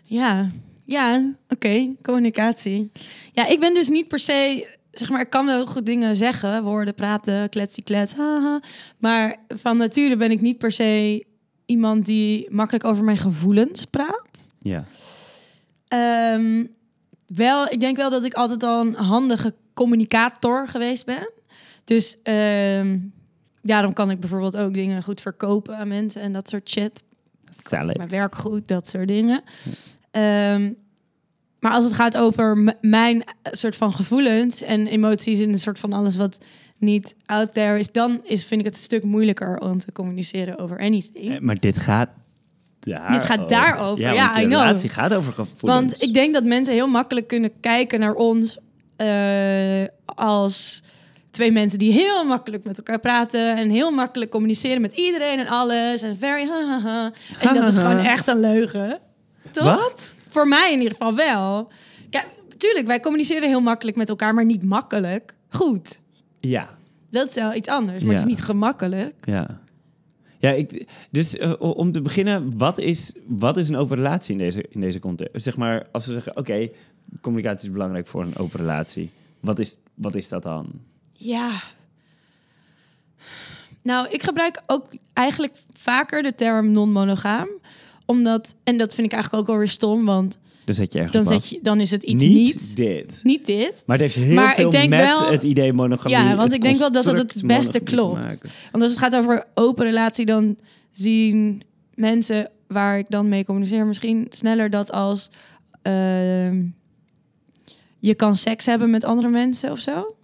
S1: Ja, ja, oké, communicatie. Ja, ik ben dus niet per se, zeg maar, ik kan wel goed dingen zeggen, woorden, praten, kletsie, klets, haha. Maar van nature ben ik niet per se iemand die makkelijk over mijn gevoelens praat.
S2: Ja.
S1: Ehm, wel, ik denk wel dat ik altijd al een handige communicator geweest ben. Dus ehm daarom kan ik bijvoorbeeld ook dingen goed verkopen aan mensen en dat soort shit.
S2: Salad.
S1: mijn werk goed, dat soort dingen. Ehm, maar als het gaat over mijn eh, soort van gevoelens en emoties en een soort van alles wat niet out there is, dan is, vind ik het een stuk moeilijker om te communiceren over anything.
S2: Eh, Maar dit gaat daar
S1: Dit gaat daarover.
S2: Ja,
S1: Ja,
S2: de
S1: I know.
S2: relatie gaat over gevoelens.
S1: Want ik denk dat mensen heel makkelijk kunnen kijken naar ons eh, als twee mensen die heel makkelijk met elkaar praten en heel makkelijk communiceren met iedereen en alles en very ha ha ha. En dat is gewoon echt een leugen. Toch?
S2: Wat?
S1: Voor mij in ieder geval wel. Ja, tuurlijk, wij communiceren heel makkelijk met elkaar, maar niet makkelijk. Goed.
S2: Ja.
S1: Dat is wel iets anders, maar het is niet gemakkelijk.
S2: Ja. Ja, ik, dus eh, om te beginnen, wat is, wat is een open relatie in deze, in deze context? Zeg maar, als we zeggen, oké, communicatie is belangrijk voor een open relatie. Wat is, wat is dat dan?
S1: Ja. Nou, ik gebruik ook eigenlijk vaker de term non-monogaam. Omdat, en dat vind ik eigenlijk ook wel weer stom, want
S2: Dan zet je ergens
S1: dan, zet je, dan is het iets
S2: niet,
S1: niet.
S2: dit.
S1: Niet dit.
S2: Maar het heeft heel
S1: Maar ik
S2: veel
S1: denk
S2: met
S1: wel-
S2: het idee monogamie.
S1: Ja, want ik denk wel dat het het beste klopt. Want als het gaat over open relatie, dan zien mensen waar ik dan mee communiceer misschien sneller dat als ehm, je kan seks hebben met andere mensen of zo.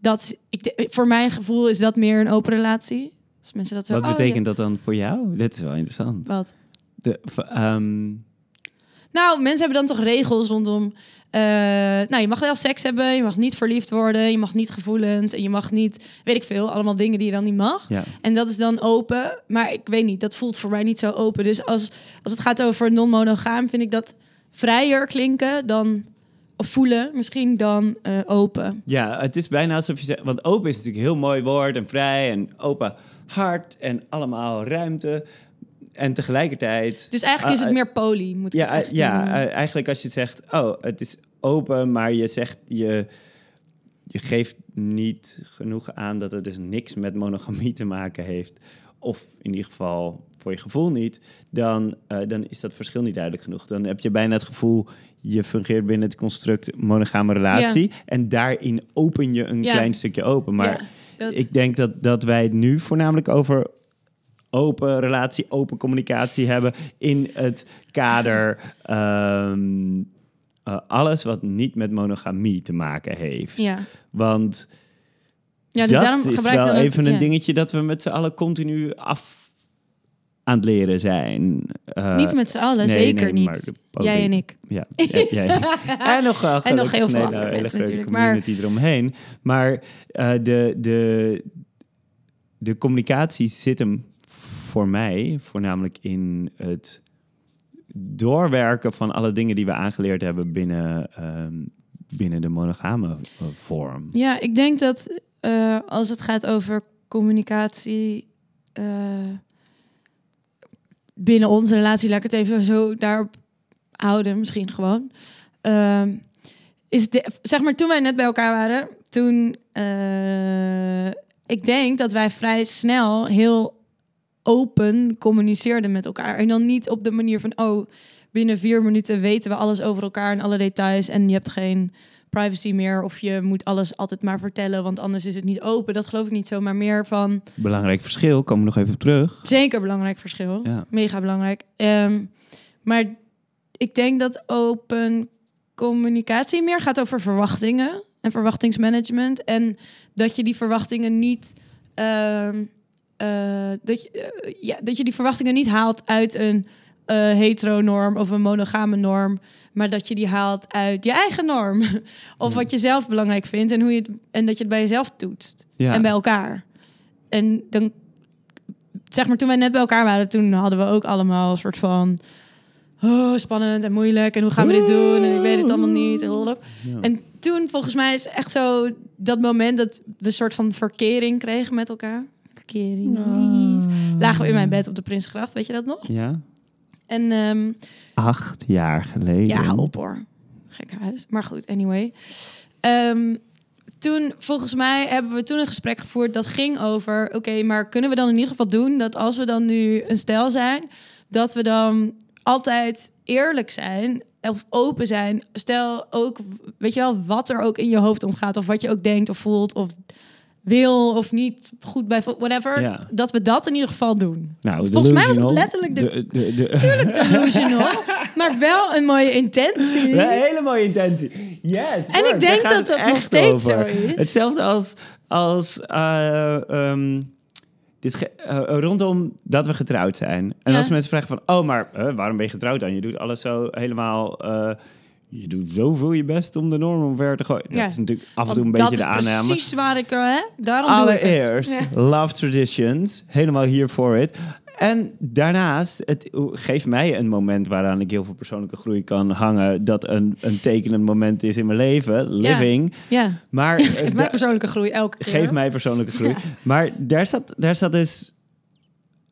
S1: Dat ik, voor mijn gevoel is dat meer een open relatie. Als mensen dat zo.
S2: Wat
S1: oh,
S2: betekent dat dan voor jou? Dit is wel interessant.
S1: wat?
S2: De, ehm,
S1: Nou, mensen hebben dan toch regels rondom. eh, nou, je mag wel seks hebben, je mag niet verliefd worden, je mag niet gevoelens en je mag niet, weet ik veel, allemaal dingen die je dan niet mag.
S2: ja.
S1: En dat is dan open, maar ik weet niet, dat voelt voor mij niet zo open. Dus als, als het gaat over non-monogaam, vind ik dat vrijer klinken dan, of voelen misschien dan eh, open.
S2: Ja, het is bijna alsof je zegt... Want open is natuurlijk een heel mooi woord en vrij en open hart en allemaal ruimte. En tegelijkertijd...
S1: Dus eigenlijk is het
S2: eh,
S1: meer poly, moet ik
S2: Ja,
S1: het
S2: eh,
S1: eigenlijk
S2: ja
S1: noemen.
S2: eh, eigenlijk als je zegt... Oh, het is open, maar je zegt... Je, je geeft niet genoeg aan dat het dus niks met monogamie te maken heeft. Of in ieder geval voor je gevoel niet. Dan, dan is dat verschil niet duidelijk genoeg. Dan heb je bijna het gevoel... Je fungeert binnen het construct monogame relatie. En daarin open je een
S1: Ja.
S2: klein stukje open. Maar
S1: Ja, dat-
S2: ik denk dat, dat wij het nu voornamelijk over open relatie, open communicatie hebben in het kader ehm, eh, alles wat niet met monogamie te maken heeft.
S1: ja.
S2: Want
S1: ja, dus
S2: dat
S1: daarom
S2: is wel
S1: dan ook-
S2: even een
S1: ja.
S2: dingetje dat we met z'n allen continu af aan het leren zijn. Eh,
S1: Niet met z'n allen,
S2: nee,
S1: zeker
S2: nee,
S1: niet. Jij en ik.
S2: Ja, jij, jij. (laughs) en nog, uh,
S1: En nog heel veel andere
S2: hele
S1: mensen natuurlijk, maar-
S2: community eromheen. Maar eh, de, de, de communicatie zit hem voor mij voornamelijk in het doorwerken van alle dingen die we aangeleerd hebben binnen, ehm, binnen de monogame eh, vorm.
S1: Ja, ik denk dat eh, als het gaat over communicatie eh, binnen onze relatie, laat ik het even zo daarop houden, misschien gewoon. Ehm, is de, zeg maar, toen wij net bij elkaar waren, toen. ik denk dat wij vrij snel heel open communiceerden met elkaar. En dan niet op de manier van, oh, binnen vier minuten weten we alles over elkaar en alle details. En je hebt geen privacy meer. Of je moet alles altijd maar vertellen, want anders is het niet open. Dat geloof ik niet zo, maar meer van...
S2: Belangrijk verschil, komen we nog even op terug.
S1: Zeker belangrijk verschil.
S2: Ja.
S1: Mega belangrijk. Ehm, maar ik denk dat open communicatie meer gaat over verwachtingen en verwachtingsmanagement. En dat je die verwachtingen niet. ehm, eh, dat, je, eh, ja, dat je die verwachtingen niet haalt uit een eh heteronorm of een monogame norm. Maar dat je die haalt uit je eigen norm. (laughs) of wat je zelf belangrijk vindt. En, hoe je het, en dat je het bij jezelf toetst.
S2: Ja.
S1: En bij elkaar. En dan, zeg maar, toen wij net bij elkaar waren, toen hadden we ook allemaal een soort van. Oh, spannend en moeilijk. En hoe gaan we dit doen? En ik weet het allemaal niet. En. En toen, volgens mij, is echt zo dat moment dat we een soort van verkering kregen met elkaar. Verkering. Lagen we in mijn bed op de Prinsgracht, weet je dat nog?
S2: Ja.
S1: En ehm,
S2: Acht jaar geleden.
S1: ja, op hoor. Gekke huis. Maar goed, anyway. Ehm, toen, volgens mij, hebben we toen een gesprek gevoerd dat ging over... oké, maar kunnen we dan in ieder geval doen dat als we dan nu een stel zijn... dat we dan altijd eerlijk zijn of open zijn. Stel ook, weet je wel, wat er ook in je hoofd omgaat... of wat je ook denkt of voelt of wil of niet goed bij... whatever,
S2: Ja.
S1: dat we dat in ieder geval doen.
S2: Nou,
S1: Volgens mij was het letterlijk de-
S2: de, de, de,
S1: Tuurlijk (laughs) delusional, maar wel een mooie intentie.
S2: Een hele mooie intentie. Yes.
S1: En ik denk dat dat nog steeds
S2: over.
S1: zo is.
S2: Hetzelfde als, als eh, ehm, dit ge- eh, rondom dat we getrouwd zijn. En
S1: Ja.
S2: als mensen vragen van, oh, maar eh, waarom ben je getrouwd dan? Je doet alles zo helemaal... je doet zoveel je best om de norm omver te gooien. Dat is natuurlijk af en toe een
S1: dat
S2: beetje de
S1: is
S2: aanname.
S1: precies waar ik... eh, Hè? Daarom doe ik
S2: Allereerst,
S1: het. Ja.
S2: love traditions. Helemaal hier voor het. En daarnaast, het geeft mij een moment waaraan ik heel veel persoonlijke groei kan hangen. Dat een, een tekenend moment is in mijn leven. Living.
S1: Ja,
S2: Maar (laughs)
S1: geef mij persoonlijke groei elke keer.
S2: geeft mij persoonlijke groei.
S1: Ja.
S2: Maar daar zat, daar zat dus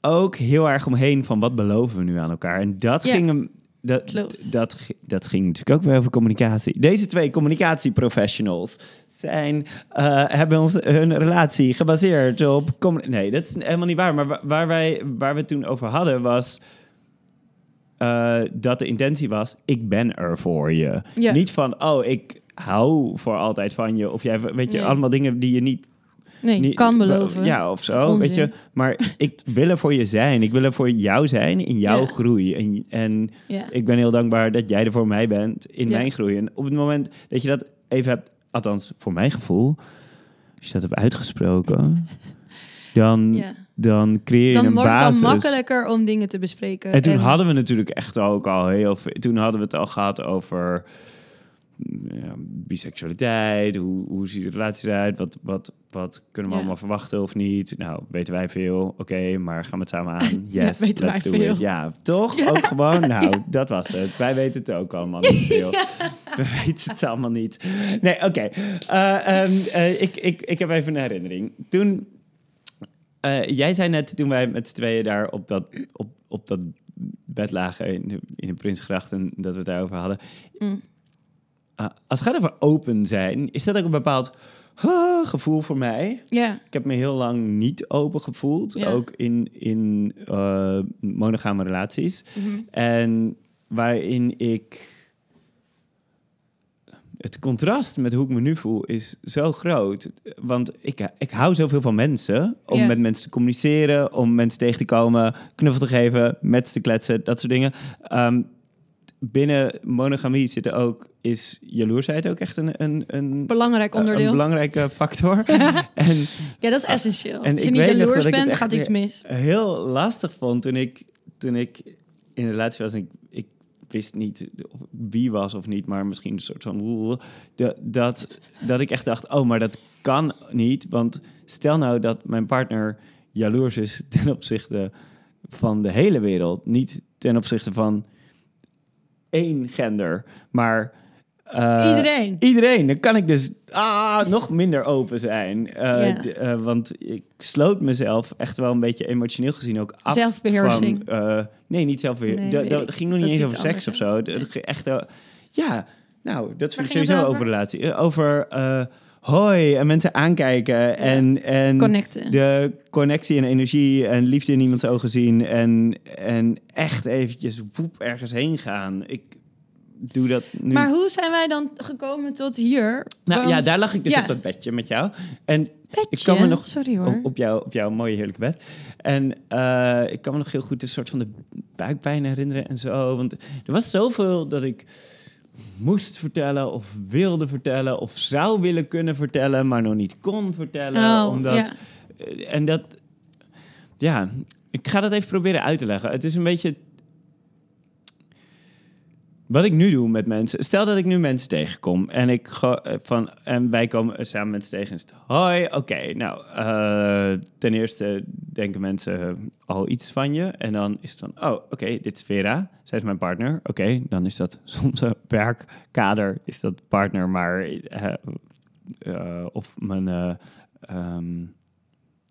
S2: ook heel erg omheen van wat beloven we nu aan elkaar. En dat
S1: Ja.
S2: ging hem. Dat,
S1: Klopt.
S2: dat, dat ging natuurlijk ook weer over communicatie. Deze twee communicatieprofessionals zijn, eh, hebben ons hun relatie gebaseerd op. Nee, dat is helemaal niet waar. Maar wa- waar, wij, waar we het toen over hadden was. eh, dat de intentie was: ik ben er voor je.
S1: Ja.
S2: Niet van, oh, ik hou voor altijd van je. Of jij, weet je,
S1: Nee.
S2: allemaal dingen die je niet
S1: Nee,
S2: niet-
S1: kan beloven.
S2: Ja, of zo, weet je. Maar ik wil er voor je zijn. Ik wil er voor jou zijn in jouw
S1: Ja.
S2: groei. En, en
S1: Ja.
S2: ik ben heel dankbaar dat jij er voor mij bent in
S1: Ja.
S2: mijn groei. En op het moment dat je dat even hebt, althans voor mijn gevoel, als je dat hebt uitgesproken, (laughs) dan, dan creëer je
S1: Dan
S2: een
S1: wordt het
S2: basis.
S1: dan makkelijker om dingen te bespreken.
S2: En toen hadden we natuurlijk echt ook al heel veel. Toen hadden we het al gehad over ja, biseksualiteit. Hoe, hoe ziet de relatie eruit? Wat, wat, wat kunnen we
S1: Ja.
S2: allemaal verwachten of niet? Nou, weten wij veel. Oké, maar gaan we het samen aan? (laughs)
S1: Ja,
S2: Yes,
S1: weten
S2: let's do
S1: veel.
S2: it. Ja, toch? Ook gewoon? (laughs) Nou, dat was het. Wij weten het ook allemaal niet (laughs) veel. We weten het allemaal niet. Nee, oké. Eh, ehm, eh, ik, ik, ik heb even een herinnering. Toen... eh, jij zei net, toen wij met z'n tweeën daar op dat, op, op dat bed lagen in de, in de Prinsgracht en dat we het daarover hadden.
S1: Mm.
S2: Ah, als het gaat over open zijn, is dat ook een bepaald gevoel voor mij.
S1: Ja,
S2: Ik heb me heel lang niet open gevoeld,
S1: Ja.
S2: ook in, in eh, monogame relaties.
S1: Mhm.
S2: En waarin ik... Het contrast met hoe ik me nu voel is zo groot. Want ik, ik hou zoveel van mensen. Om
S1: Ja.
S2: met mensen te communiceren, om mensen tegen te komen, knuffel te geven, met te kletsen, dat soort dingen. Ehm, binnen monogamie zitten ook, is jaloersheid ook echt een, een, een,
S1: belangrijk onderdeel.
S2: een belangrijke (laughs) factor. en
S1: ja, dat is essentieel.
S2: en
S1: Als je niet jaloers bent, gaat iets mis.
S2: heel lastig vond toen ik, toen ik in een relatie was en ik, ik wist niet wie was of niet, maar misschien een soort van dat, dat ik echt dacht, oh, maar dat kan niet, want stel nou dat mijn partner jaloers is (laughs) ten opzichte van de hele wereld, niet ten opzichte van één gender, maar eh,
S1: Iedereen.
S2: Iedereen, dan kan ik dus ah, nog minder open zijn. Eh,
S1: Ja.
S2: eh, want ik sloot mezelf echt wel een beetje emotioneel gezien ook af.
S1: Zelfbeheersing.
S2: Van, eh, nee, niet zelfbeheersing.
S1: Nee,
S2: dat, ging nog niet
S1: Dat
S2: eens over seks of zo. Ging echt, ja, nou, dat vind ik sowieso
S1: over?
S2: relatie. Over, hoi en mensen aankijken en, en
S1: Connecten.
S2: de connectie en energie en liefde in iemands ogen zien en, en echt eventjes woep ergens heen gaan. Ik doe dat nu.
S1: Maar hoe zijn wij dan gekomen tot hier?
S2: nou
S1: Want-
S2: ja, daar lag ik dus
S1: Ja.
S2: op dat bedje met jou. En ik kan me nog
S1: Sorry hoor.
S2: op, op, jou, op jouw mooie heerlijke bed. En eh, ik kan me nog heel goed een soort van de buikpijn herinneren en zo. Want er was zoveel dat ik moest vertellen of wilde vertellen of zou willen kunnen vertellen, maar nog niet kon vertellen.
S1: Oh,
S2: omdat,
S1: ja.
S2: eh, En dat, ja, ik ga dat even proberen uit te leggen. Het is een beetje wat ik nu doe met mensen. Stel dat ik nu mensen tegenkom en ik eh, van en wij komen samen mensen tegen hoi, oké, nou, eh, ten eerste denken mensen al iets van je en dan is het van, oh, oké, dit is Vera, zij is mijn partner, oké, dan is dat (laughs) soms een werkkader, is dat partner, maar eh, of mijn eh, ehm,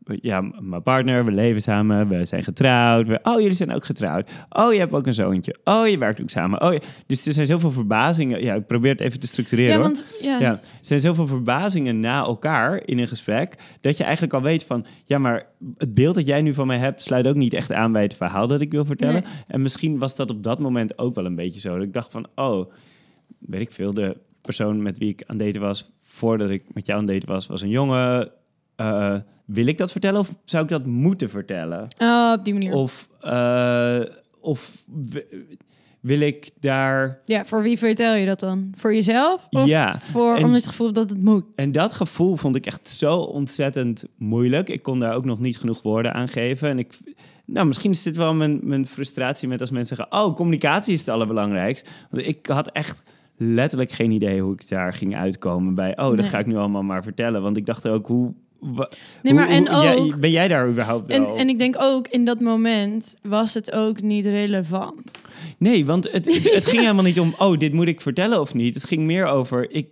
S2: ja, mijn partner, we leven samen, we zijn getrouwd. We, oh, jullie zijn ook getrouwd. Oh, je hebt ook een zoontje. Oh, je werkt ook samen. Oh, je- dus er zijn zoveel verbazingen. Ja, ik probeer het even te structureren.
S1: ja, want ja.
S2: Ja, er zijn zoveel verbazingen na elkaar in een gesprek... dat je eigenlijk al weet van... ja, maar het beeld dat jij nu van mij hebt... sluit ook niet echt aan bij het verhaal dat ik wil vertellen.
S1: Nee.
S2: En misschien was dat op dat moment ook wel een beetje zo. Dat ik dacht van, oh, weet ik veel... de persoon met wie ik aan het daten was... voordat ik met jou aan het daten was, was een jongen... Eh, wil ik dat vertellen of zou ik dat moeten vertellen?
S1: Oh, op die manier.
S2: Of, eh, of wil ik daar...
S1: Ja, voor wie vertel je dat dan? Voor jezelf? Of
S2: Ja,
S1: voor,
S2: en-
S1: om het gevoel dat het moet?
S2: En dat gevoel vond ik echt zo ontzettend moeilijk. Ik kon daar ook nog niet genoeg woorden aan geven. En ik, nou, misschien is dit wel mijn, mijn frustratie met als mensen zeggen... oh, communicatie is het allerbelangrijkst. Want ik had echt letterlijk geen idee hoe ik daar ging uitkomen bij... oh, dat
S1: Nee.
S2: ga ik nu allemaal maar vertellen. Want ik dacht ook, hoe...
S1: Nee,
S2: hoe-
S1: maar en
S2: hoe-
S1: ook...
S2: ben jij daar überhaupt
S1: En,
S2: wel?
S1: en ik denk ook, in dat moment was het ook niet relevant.
S2: Nee, want het, het, het ging (laughs) helemaal niet om, oh, dit moet ik vertellen of niet. Het ging meer over, ik,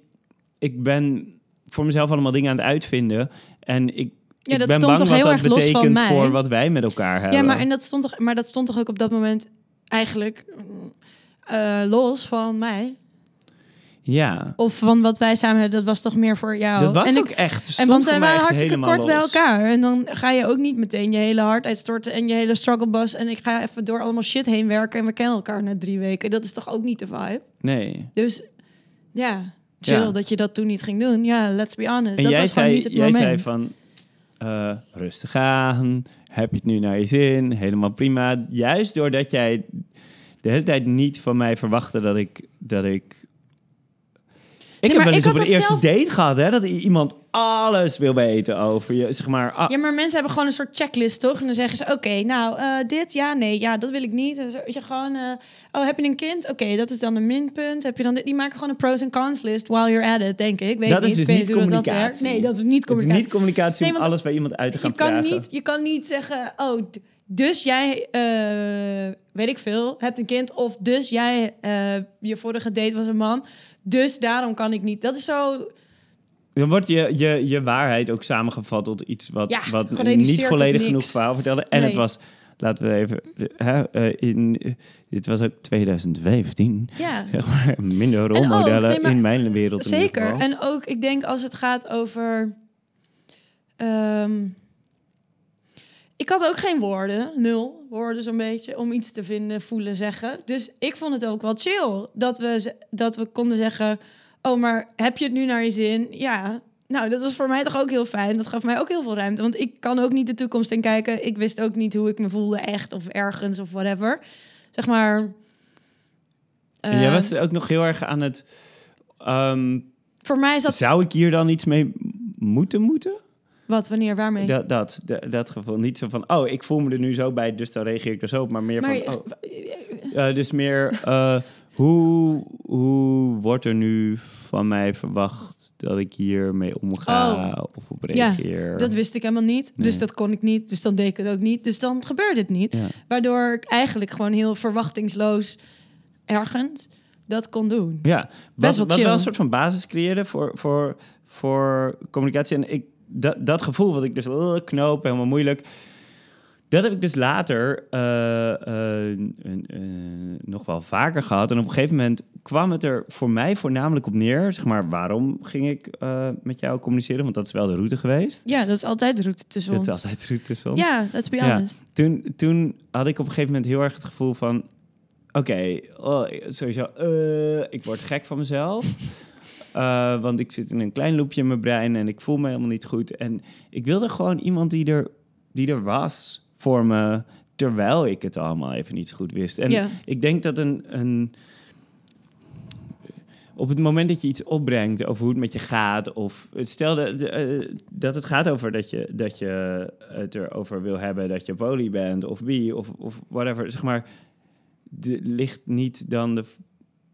S2: ik ben voor mezelf allemaal dingen aan het uitvinden. En ik,
S1: Ja,
S2: ik
S1: dat
S2: ben
S1: stond
S2: bang
S1: toch
S2: wat
S1: heel
S2: dat
S1: erg los van mij?
S2: voor wat wij met elkaar hebben.
S1: Ja, maar, en dat stond toch, maar dat stond toch ook op dat moment eigenlijk eh, los van mij?
S2: Ja,
S1: Of van wat wij samen hebben, dat was toch meer voor jou?
S2: dat was
S1: en
S2: ook
S1: ik,
S2: echt.
S1: En want wij waren hartstikke kort bij elkaar. En dan ga je ook niet meteen je hele hart uitstorten en je hele struggle bus. En ik ga even door allemaal shit heen werken en we kennen elkaar na drie weken. Dat is toch ook niet de vibe?
S2: Nee.
S1: Dus ja, chill
S2: Ja.
S1: dat je dat toen niet ging doen. Ja, let's be honest.
S2: En
S1: dat
S2: jij
S1: was
S2: zei,
S1: niet het
S2: jij
S1: moment.
S2: zei van, eh, rustig aan, heb je het nu naar je zin, helemaal prima. Juist doordat jij de hele tijd niet van mij verwachtte dat ik... Dat ik ik heb wel eens op een
S1: dat
S2: eerste
S1: zelf-
S2: date gehad, hè, dat iemand alles wil weten over je. Zeg maar, ah,
S1: Ja, maar mensen hebben gewoon een soort checklist, toch? En dan zeggen ze, oké, nou, eh, dit, ja, nee, ja, dat wil ik niet. En zo, je, gewoon, eh, oh, heb je een kind? Oké, dat is dan een minpunt. Heb je dan dit? Die maken gewoon een pros en cons list while you're at it, denk ik. Weet
S2: Dat
S1: niet,
S2: is dus niet
S1: hoe dat
S2: communicatie.
S1: werkt. Nee, dat is niet
S2: het is
S1: communicatie.
S2: niet communicatie om alles bij iemand uit te gaan
S1: je kan,
S2: vragen.
S1: niet, je kan niet zeggen, oh, dus jij, eh, weet ik veel, hebt een kind. Of dus jij, eh, je vorige date was een man. Dus daarom kan ik niet. Dat is zo...
S2: Dan wordt je, je, je waarheid ook samengevat tot iets wat,
S1: Ja,
S2: wat niet volledig genoeg verhaal vertelde. En
S1: Nee.
S2: het was, laten we even, hè, eh, in, dit was ook 2015.
S1: Ja, (laughs)
S2: Minder
S1: ook,
S2: rolmodellen
S1: nee, maar-
S2: in mijn wereld.
S1: Zeker. En ook, ik denk als het gaat over. ehm, ik had ook geen woorden, nul woorden zo'n beetje, om iets te vinden, voelen, zeggen. Dus ik vond het ook wel chill dat we, dat we konden zeggen: Oh, maar heb je het nu naar je zin? Ja. Nou, dat was voor mij toch ook heel fijn. Dat gaf mij ook heel veel ruimte. Want ik kan ook niet de toekomst in kijken. Ik wist ook niet hoe ik me voelde, echt of ergens of whatever. Zeg maar.
S2: En jij was ook nog heel erg aan het... ehm,
S1: voor mij is dat.
S2: Zou ik hier dan iets mee moeten moeten?
S1: Wat, wanneer, waarmee?
S2: Dat, dat, dat, dat gevoel. Niet zo van, oh, ik voel me er nu zo bij, dus dan reageer ik er zo op. Maar meer
S1: maar
S2: van, oh, Eh, dus meer, eh, hoe, hoe wordt er nu van mij verwacht dat ik hiermee omga of op
S1: Oh. Ja,
S2: reageer?
S1: Dat wist ik helemaal niet.
S2: Nee.
S1: Dus dat kon ik niet. Dus dan deed ik het ook niet. Dus dan gebeurde het niet.
S2: Ja.
S1: Waardoor ik eigenlijk gewoon heel verwachtingsloos ergens dat kon doen.
S2: Ja,
S1: Best
S2: wat,
S1: wel
S2: wat
S1: chill.
S2: wel een soort van basis creëerde voor, voor, voor communicatie. En ik, dat, dat gevoel wat ik dus uh, knoop, helemaal moeilijk. dat heb ik dus later eh, eh, eh, nog wel vaker gehad. En op een gegeven moment kwam het er voor mij voornamelijk op neer. Zeg maar, waarom ging ik eh, met jou communiceren? Want dat is wel de route geweest.
S1: Ja, dat is altijd de route tussen
S2: Dat
S1: ons.
S2: is altijd de route tussen ons.
S1: Ja, let's be
S2: Ja.
S1: honest.
S2: Toen, toen had ik op een gegeven moment heel erg het gevoel van... Oké, oh, sowieso, eh, ik word gek van mezelf. (laughs) Eh, want ik zit in een klein loopje in mijn brein en ik voel me helemaal niet goed. En ik wilde gewoon iemand die er, die er was voor me... terwijl ik het allemaal even niet zo goed wist. En
S1: Ja.
S2: ik denk dat een... een op het moment dat je iets opbrengt over hoe het met je gaat, of stel de, eh, dat het gaat over dat je, dat je het erover wil hebben dat je poly bent of bi of, of whatever, zeg maar, de, ligt niet dan de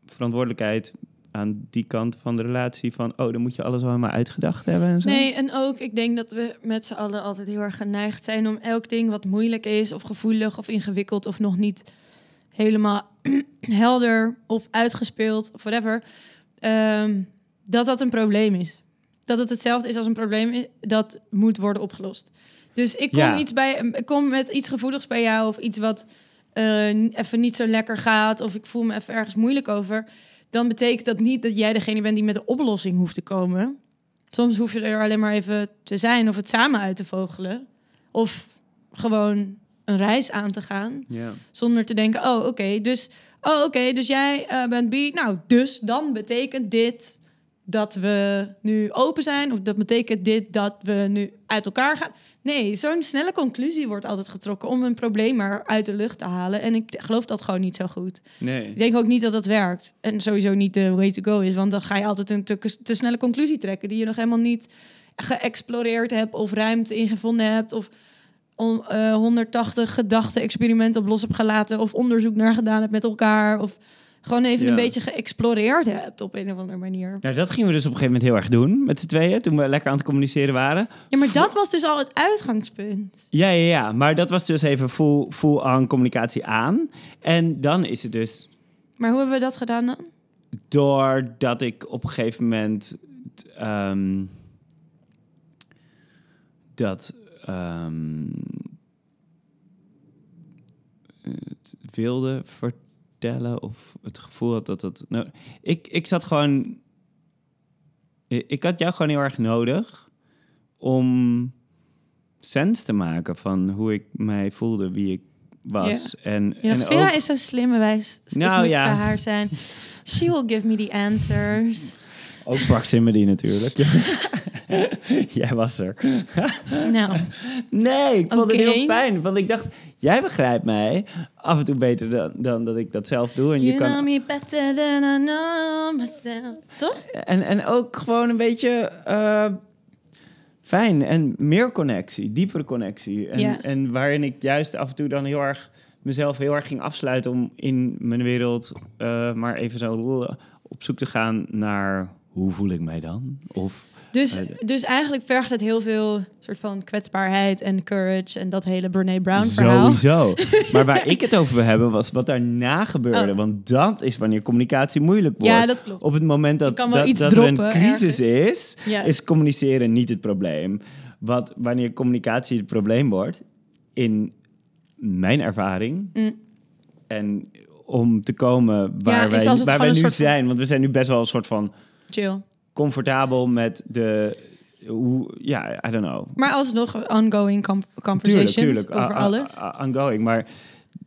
S2: verantwoordelijkheid aan die kant van de relatie van, oh, dan moet je alles al helemaal uitgedacht hebben en zo?
S1: Nee, en ook, ik denk dat we met z'n allen altijd heel erg geneigd zijn om elk ding wat moeilijk is, of gevoelig, of ingewikkeld, of nog niet helemaal (clears throat) helder of uitgespeeld, of whatever, ehm, dat dat een probleem is. Dat het hetzelfde is als een probleem i- dat moet worden opgelost. Dus ik kom,
S2: Ja.
S1: iets bij, ik kom met iets gevoeligs bij jou, of iets wat eh, even niet zo lekker gaat, of ik voel me even ergens moeilijk over. Dan betekent dat niet dat jij degene bent die met de oplossing hoeft te komen. Soms hoef je er alleen maar even te zijn of het samen uit te vogelen. Of gewoon een reis aan te gaan. Zonder te denken, oh oké, dus, oh, oké, dus jij eh, bent bi. Nou, dus dan betekent dit dat we nu open zijn. Of dat betekent dit dat we nu uit elkaar gaan. Nee, zo'n snelle conclusie wordt altijd getrokken om een probleem maar uit de lucht te halen. En ik geloof dat gewoon niet zo goed.
S2: Nee.
S1: Ik denk ook niet dat dat werkt. En sowieso niet de way to go is. Want dan ga je altijd een te, te snelle conclusie trekken... die je nog helemaal niet geëxploreerd hebt... of ruimte ingevonden hebt... of on- eh, 180 gedachte-experimenten op los hebt gelaten... of onderzoek naar gedaan hebt met elkaar... of gewoon even
S2: Ja.
S1: een beetje geëxploreerd hebt op een of andere manier.
S2: Nou, dat gingen we dus op een gegeven moment heel erg doen met z'n tweeën, toen we lekker aan het communiceren waren.
S1: Ja, maar dat was dus al het uitgangspunt.
S2: Ja, ja, ja. Maar dat was dus even full, full aan communicatie aan. En dan is het dus
S1: Maar hoe hebben we dat gedaan dan?
S2: doordat ik op een gegeven moment ehm, dat ehm, het wilde vertellen of het gevoel had dat dat. Nou, ik, ik zat gewoon. Ik ik had jou gewoon heel erg nodig om sens te maken van hoe ik mij voelde, wie ik was. En,
S1: Je dacht,
S2: en
S1: Vera
S2: ook-
S1: is zo slim en wij s- ik
S2: Nou,
S1: moet
S2: ja.
S1: bij haar zijn. She will give me the answers.
S2: Ook proximity natuurlijk. (laughs) (laughs) Jij was er. (laughs)
S1: Nou,
S2: Nee, ik vond het heel fijn. Want ik dacht, jij begrijpt mij af en toe beter dan, dan dat ik dat zelf doe. En, je
S1: you know
S2: kan,
S1: me better than I know myself. Toch?
S2: en, en ook gewoon een beetje eh, fijn en meer connectie, diepere connectie. En,
S1: Ja.
S2: en waarin ik juist af en toe dan heel erg mezelf heel erg ging afsluiten om in mijn wereld eh, maar even zo eh, op zoek te gaan naar hoe voel ik mij dan? Of
S1: Dus,
S2: Eh,
S1: dus eigenlijk vergt het heel veel soort van kwetsbaarheid en courage en dat hele Brene Brown verhaal.
S2: Sowieso. (laughs) maar waar ik het over wil hebben was wat daarna gebeurde.
S1: Oh.
S2: Want dat is wanneer communicatie moeilijk wordt.
S1: Ja, dat klopt.
S2: Op het moment dat, dat, er een crisis is,
S1: Ja.
S2: is communiceren niet het probleem. Wat wanneer communicatie het probleem wordt, in mijn ervaring,
S1: Mm.
S2: en om te komen waar wij, waar wij nu zijn. Want we zijn nu best wel een soort van
S1: Chill.
S2: comfortabel met de... Hoe, ja, I don't know.
S1: Maar alsnog ongoing conversations
S2: Tuurlijk, tuurlijk.
S1: over
S2: A- a-
S1: alles.
S2: a- Ongoing. Maar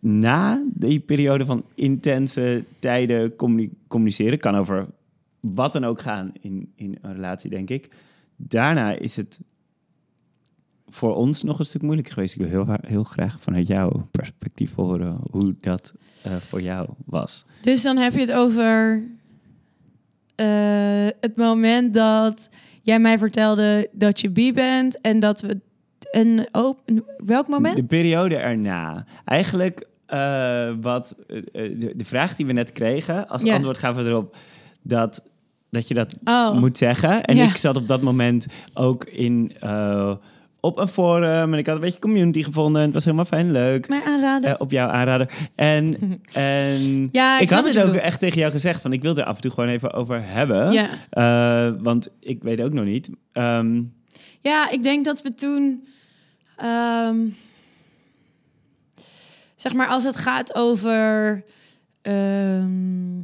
S2: na die periode van intense tijden communi- communiceren, kan over wat dan ook gaan in, in een relatie, denk ik. Daarna is het voor ons nog een stuk moeilijker geweest. Ik wil heel, graag vanuit jouw perspectief horen hoe dat eh, voor jou was.
S1: Dus dan heb je het over het moment dat jij mij vertelde dat je bi bent en dat we een open. Welk moment?
S2: De periode erna. Eigenlijk eh, wat eh, eh, de, de vraag die we net kregen, als antwoord gaven we erop dat, dat je dat
S1: Oh,
S2: moet zeggen. En ik zat op dat moment ook in, eh, op een forum en ik had een beetje community gevonden. En het was helemaal fijn leuk.
S1: mij aanraden.
S2: eh, op jouw aanrader. En, (laughs) en
S1: Ja, ik
S2: had het ook
S1: bedoelt.
S2: echt tegen jou gezegd van ik wil er af en toe gewoon even over hebben.
S1: ja.
S2: Eh, want ik weet ook nog niet. Ehm,
S1: ja, ik denk dat we toen. ehm, zeg maar, als het gaat over. ehm,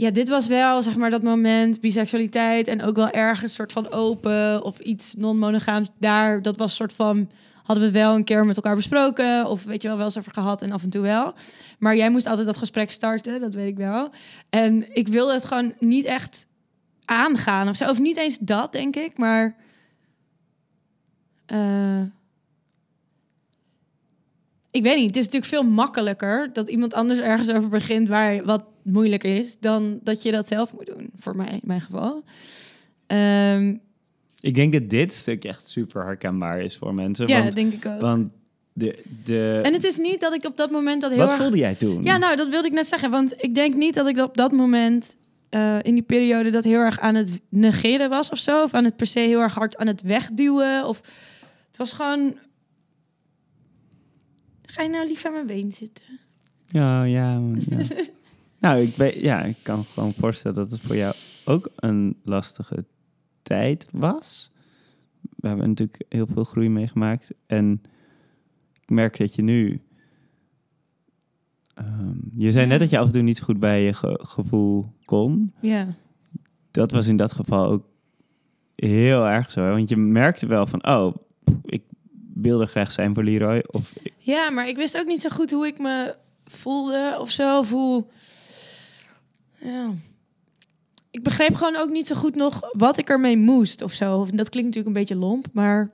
S1: ja, dit was wel zeg maar dat moment, biseksualiteit en ook wel ergens soort van open of iets non-monogaams. Daar, dat was soort van, hadden we wel een keer met elkaar besproken of weet je wel, wel eens over gehad en af en toe wel. Maar jij moest altijd dat gesprek starten, dat weet ik wel. En ik wilde het gewoon niet echt aangaan of zo. Of niet eens dat, denk ik, maar... eh, ik weet niet, het is natuurlijk veel makkelijker dat iemand anders ergens over begint waar wat moeilijk is, dan dat je dat zelf moet doen, voor mij, in mijn geval. Ehm,
S2: Ik denk dat dit stuk echt super herkenbaar is voor mensen.
S1: ja,
S2: want,
S1: denk ik ook.
S2: want de, de,
S1: En het is niet dat ik op dat moment dat heel
S2: wat
S1: erg...
S2: voelde jij toen?
S1: Ja, nou, dat wilde ik net zeggen. Want ik denk niet dat ik op dat moment, eh, in die periode, dat heel erg aan het negeren was of zo. Of aan het per se heel erg hard aan het wegduwen. Of het was gewoon. Ga je nou lief aan mijn been zitten?
S2: Ja, ja. ja. (laughs) nou, ik, ben, ja, ik kan me gewoon voorstellen dat het voor jou ook een lastige tijd was. We hebben natuurlijk heel veel groei meegemaakt. En ik merk dat je nu... ehm, je zei net dat je af en toe niet goed bij je ge- gevoel kon.
S1: Ja.
S2: Dat was in dat geval ook heel erg zo. Want je merkte wel van, oh, ik wilde graag zijn voor Leroy. Of
S1: Ja, maar ik wist ook niet zo goed hoe ik me voelde of zo. Of hoe. Ja. Ik begreep gewoon ook niet zo goed nog wat ik ermee moest of zo. Dat klinkt natuurlijk een beetje lomp, maar.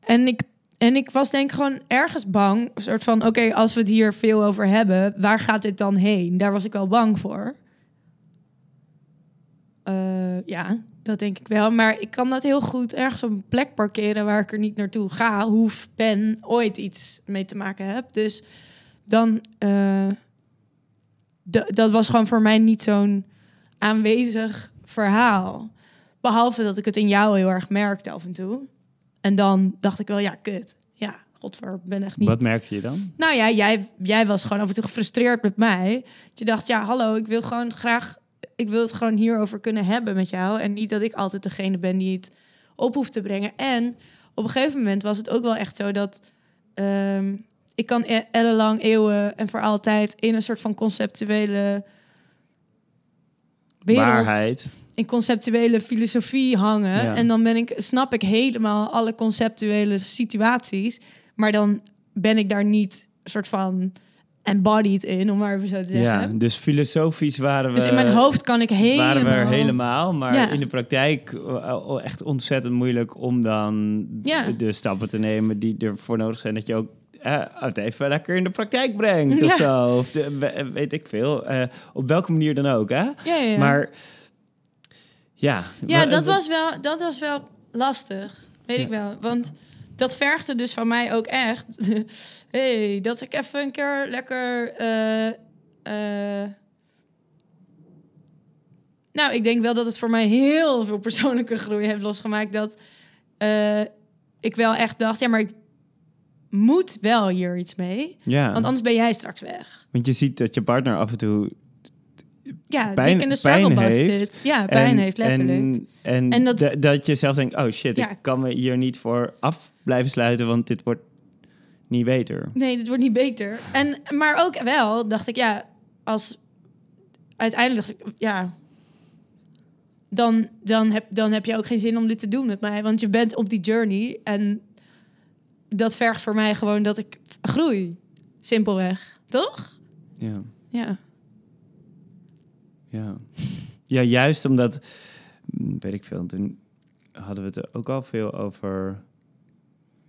S1: En ik, en ik was denk ik gewoon ergens bang. Een soort van: oké, als we het hier veel over hebben, waar gaat dit dan heen? Daar was ik wel bang voor. Eh, ja, dat denk ik wel. Maar ik kan dat heel goed ergens op een plek parkeren waar ik er niet naartoe ga, hoef, ben, ooit iets mee te maken heb. Dus dan, eh, dat was gewoon voor mij niet zo'n aanwezig verhaal. Behalve dat ik het in jou heel erg merkte af en toe. En dan dacht ik wel, ja, kut. Ja, godver, ik ben echt niet...
S2: wat merkte je dan?
S1: Nou ja, jij, jij was gewoon af en toe gefrustreerd met mij. Dat je dacht, ja, hallo, ik wil gewoon graag... Ik wil het gewoon hierover kunnen hebben met jou. En niet dat ik altijd degene ben die het op hoeft te brengen. En op een gegeven moment was het ook wel echt zo dat... ehm, ik kan e- ellenlang, eeuwen en voor altijd... in een soort van conceptuele wereld...
S2: Waarheid.
S1: in conceptuele filosofie hangen.
S2: Ja.
S1: En dan ben ik, snap ik helemaal alle conceptuele situaties. Maar dan ben ik daar niet soort van embodied in, om maar even zo te zeggen.
S2: Ja, dus filosofisch waren we...
S1: dus in mijn hoofd kan ik helemaal...
S2: waren we er helemaal, maar
S1: Ja.
S2: in de praktijk uh, echt ontzettend moeilijk om dan
S1: Ja.
S2: de stappen te nemen die ervoor nodig zijn dat je ook eh, het even lekker in de praktijk brengt of zo. Of de- we- weet ik veel. Eh, op welke manier dan ook, hè?
S1: Ja, ja, ja.
S2: Maar ja.
S1: Ja, dat
S2: wa-
S1: was, wel, dat was wel lastig. Weet ik wel. Want dat vergde dus van mij ook echt... (laughs) hey, dat ik even een keer lekker... eh, eh, nou, ik denk wel dat het voor mij heel veel persoonlijke (laughs) groei heeft losgemaakt. Dat eh, ik wel echt dacht... Ja, maar ik moet wel hier iets mee.
S2: Ja,
S1: Want anders ben jij straks weg.
S2: want je ziet dat je partner af en toe
S1: Ja,
S2: Pijn-
S1: dik in de struggle bus
S2: heeft.
S1: zit. Ja, pijn
S2: En-
S1: heeft letterlijk.
S2: En, en,
S1: En dat-
S2: dat... dat je zelf denkt, oh shit,
S1: Ja.
S2: ik kan me hier niet voor af blijven sluiten, want dit wordt niet beter.
S1: Nee, dit wordt niet beter. En, maar ook wel dacht ik, ja, als uiteindelijk dacht ik, ja, dan, dan, heb, dan heb je ook geen zin om dit te doen met mij. Want je bent op die journey en dat vergt voor mij gewoon dat ik groei. Simpelweg, toch?
S2: Ja.
S1: Ja.
S2: Ja. ja, juist omdat, mm, weet ik veel, toen hadden we het er ook al veel over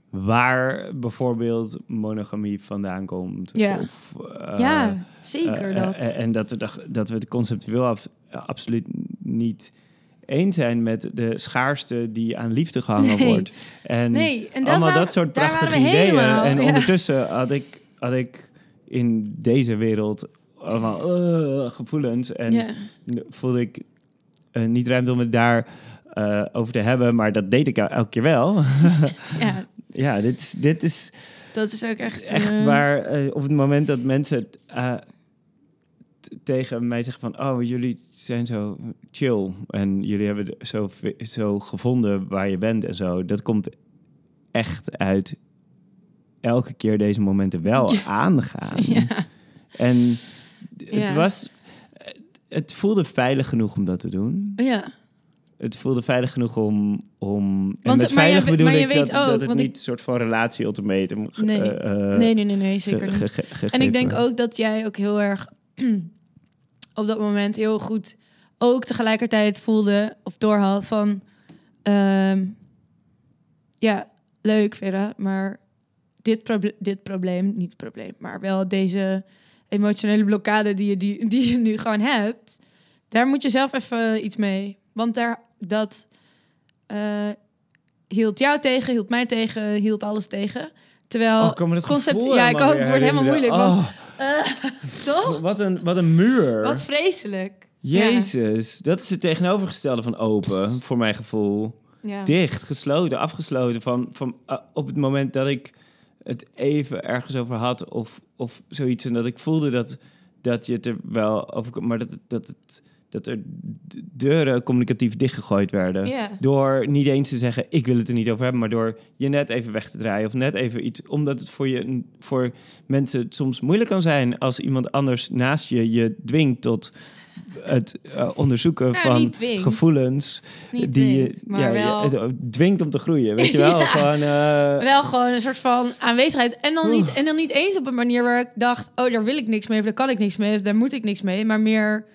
S2: waar bijvoorbeeld monogamie vandaan komt.
S1: Ja.
S2: Of, eh,
S1: ja, zeker
S2: eh,
S1: dat.
S2: eh, en dat we, dat we het conceptueel af, absoluut niet eens zijn met de schaarste die aan liefde gehangen
S1: Nee.
S2: wordt. En
S1: nee, en dat
S2: allemaal
S1: waren-
S2: dat soort prachtige ideeën.
S1: helemaal,
S2: En (laughs)
S1: ja.
S2: ondertussen had ik, had ik in deze wereld allemaal eh, gevoelens. En voelde ik eh, niet ruimte om het daar eh, over te hebben. Maar dat deed ik el- elke keer wel. (laughs)
S1: ja, (laughs)
S2: ja, dit, is- dit is
S1: dat is ook echt...
S2: echt waar op het moment dat mensen eh, t- tegen mij zeggen van... oh, jullie zijn zo chill en jullie hebben zo, zo gevonden waar je bent en zo. Dat komt echt uit elke keer deze momenten wel aangaan. (laughs)
S1: Ja.
S2: En het
S1: Ja.
S2: was... Het voelde veilig genoeg om dat te doen.
S1: Ja.
S2: Het voelde veilig genoeg om... om en met
S1: je
S2: veilig bedoel ik dat,
S1: ook,
S2: dat het
S1: want ik-
S2: niet een soort van relatie-ultimatum... ge-
S1: Nee.
S2: eh, eh,
S1: nee, nee, nee, nee, zeker niet. En ik denk ook dat jij ook heel erg (clears throat) op dat moment heel goed ook tegelijkertijd voelde of doorhad van ehm, ja, leuk Vera, maar dit, proble- dit probleem, niet probleem, maar wel deze emotionele blokkade die je, die, die je nu gewoon hebt, daar moet je zelf even iets mee. Want daar, dat eh, hield jou tegen, hield mij tegen, hield alles tegen. Terwijl
S2: Oh,
S1: concept, ja, ik ook. Het wordt helemaal moeilijk. Want, Eh, (laughs) toch?
S2: wat, een, wat een muur.
S1: Wat vreselijk. Ja.
S2: Jezus, dat is het tegenovergestelde van open, voor mijn gevoel.
S1: Ja.
S2: Dicht, gesloten, afgesloten. Van, van, eh, op het moment dat ik het even ergens over had of, of zoiets. En dat ik voelde dat, dat je het er wel over. Maar dat, dat, het, dat er deuren communicatief dichtgegooid werden. Door niet eens te zeggen, ik wil het er niet over hebben, maar door je net even weg te draaien of net even iets, omdat het voor je, voor mensen soms moeilijk kan zijn als iemand anders naast je je dwingt tot het eh, onderzoeken
S1: Nou,
S2: van
S1: niet
S2: gevoelens
S1: Niet
S2: die je
S1: dwingt, maar
S2: ja, je- het, eh, dwingt om te groeien, weet je (laughs) wel?
S1: Ja.
S2: Gewoon, eh,
S1: Wel gewoon een soort van aanwezigheid. En dan, niet, en dan niet eens op een manier waar ik dacht... oh, daar wil ik niks mee, of daar kan ik niks mee, of daar moet ik niks mee. Maar meer...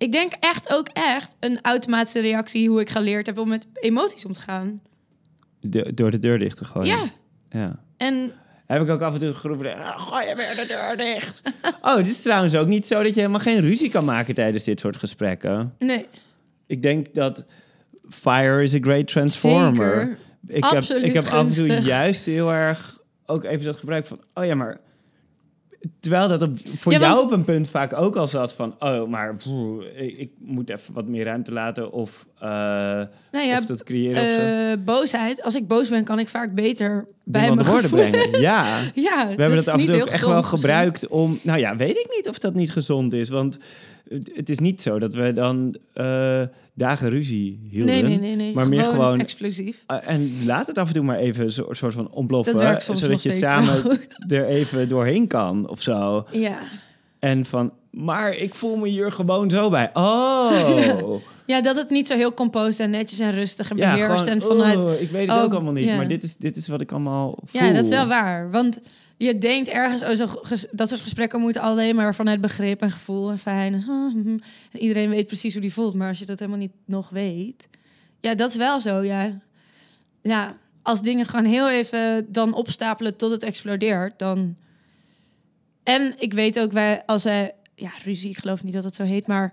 S1: Ik denk echt ook echt een automatische reactie... hoe ik geleerd heb om met emoties om te gaan.
S2: de- door de deur dicht te gooien.
S1: Ja.
S2: ja.
S1: En
S2: Heb ik ook af en toe geroepen, "Ah, gooi je weer de deur dicht. oh, het is trouwens ook niet zo dat je helemaal geen ruzie kan maken tijdens dit soort gesprekken.
S1: nee,
S2: Ik denk dat fire is a great transformer.
S1: zeker.
S2: Ik heb,
S1: Absoluut
S2: ik heb af en toe juist heel erg ook even dat gebruik van, oh ja, maar terwijl dat op, voor
S1: Ja,
S2: jou
S1: want-
S2: op een punt vaak ook al zat van, oh, maar ik, ik moet even wat meer ruimte laten of,
S1: Nou ja,
S2: of dat creëren of zo.
S1: eh, boosheid. Als ik boos ben, kan ik vaak beter bij mijn
S2: woorden brengen. Ja. (laughs)
S1: Ja,
S2: We hebben dat af en toe echt
S1: gezond
S2: wel
S1: misschien.
S2: gebruikt om... Nou ja, weet ik niet of dat niet gezond is. Want het het is niet zo dat we dan eh, dagen ruzie hielden.
S1: Nee, nee, nee, nee.
S2: Maar meer gewoon-
S1: explosief.
S2: Eh, en laat het af en toe maar even een soort soort van ontploffen. Zodat je samen
S1: wel (laughs)
S2: er even doorheen kan of zo.
S1: Ja.
S2: En van, maar ik voel me hier gewoon zo bij. Oh,
S1: ja, (laughs) dat het niet zo heel composed en netjes en rustig en
S2: ja,
S1: beheerst en vanuit...
S2: oh, ik weet het
S1: oh,
S2: ook allemaal niet.
S1: ja.
S2: Maar dit is, dit is wat ik allemaal voel.
S1: Ja, dat is wel waar. Want je denkt ergens, oh, zo, dat soort gesprekken moeten alleen maar vanuit begrip en gevoel en fijn. En, ah, hm, hm. en iedereen weet precies hoe die voelt. Maar als je dat helemaal niet nog weet. Ja, dat is wel zo, ja. Ja, als dingen gewoon heel even dan opstapelen tot het explodeert, dan... En ik weet ook, wij, als wij... Ja, ruzie, ik geloof niet dat het zo heet, maar...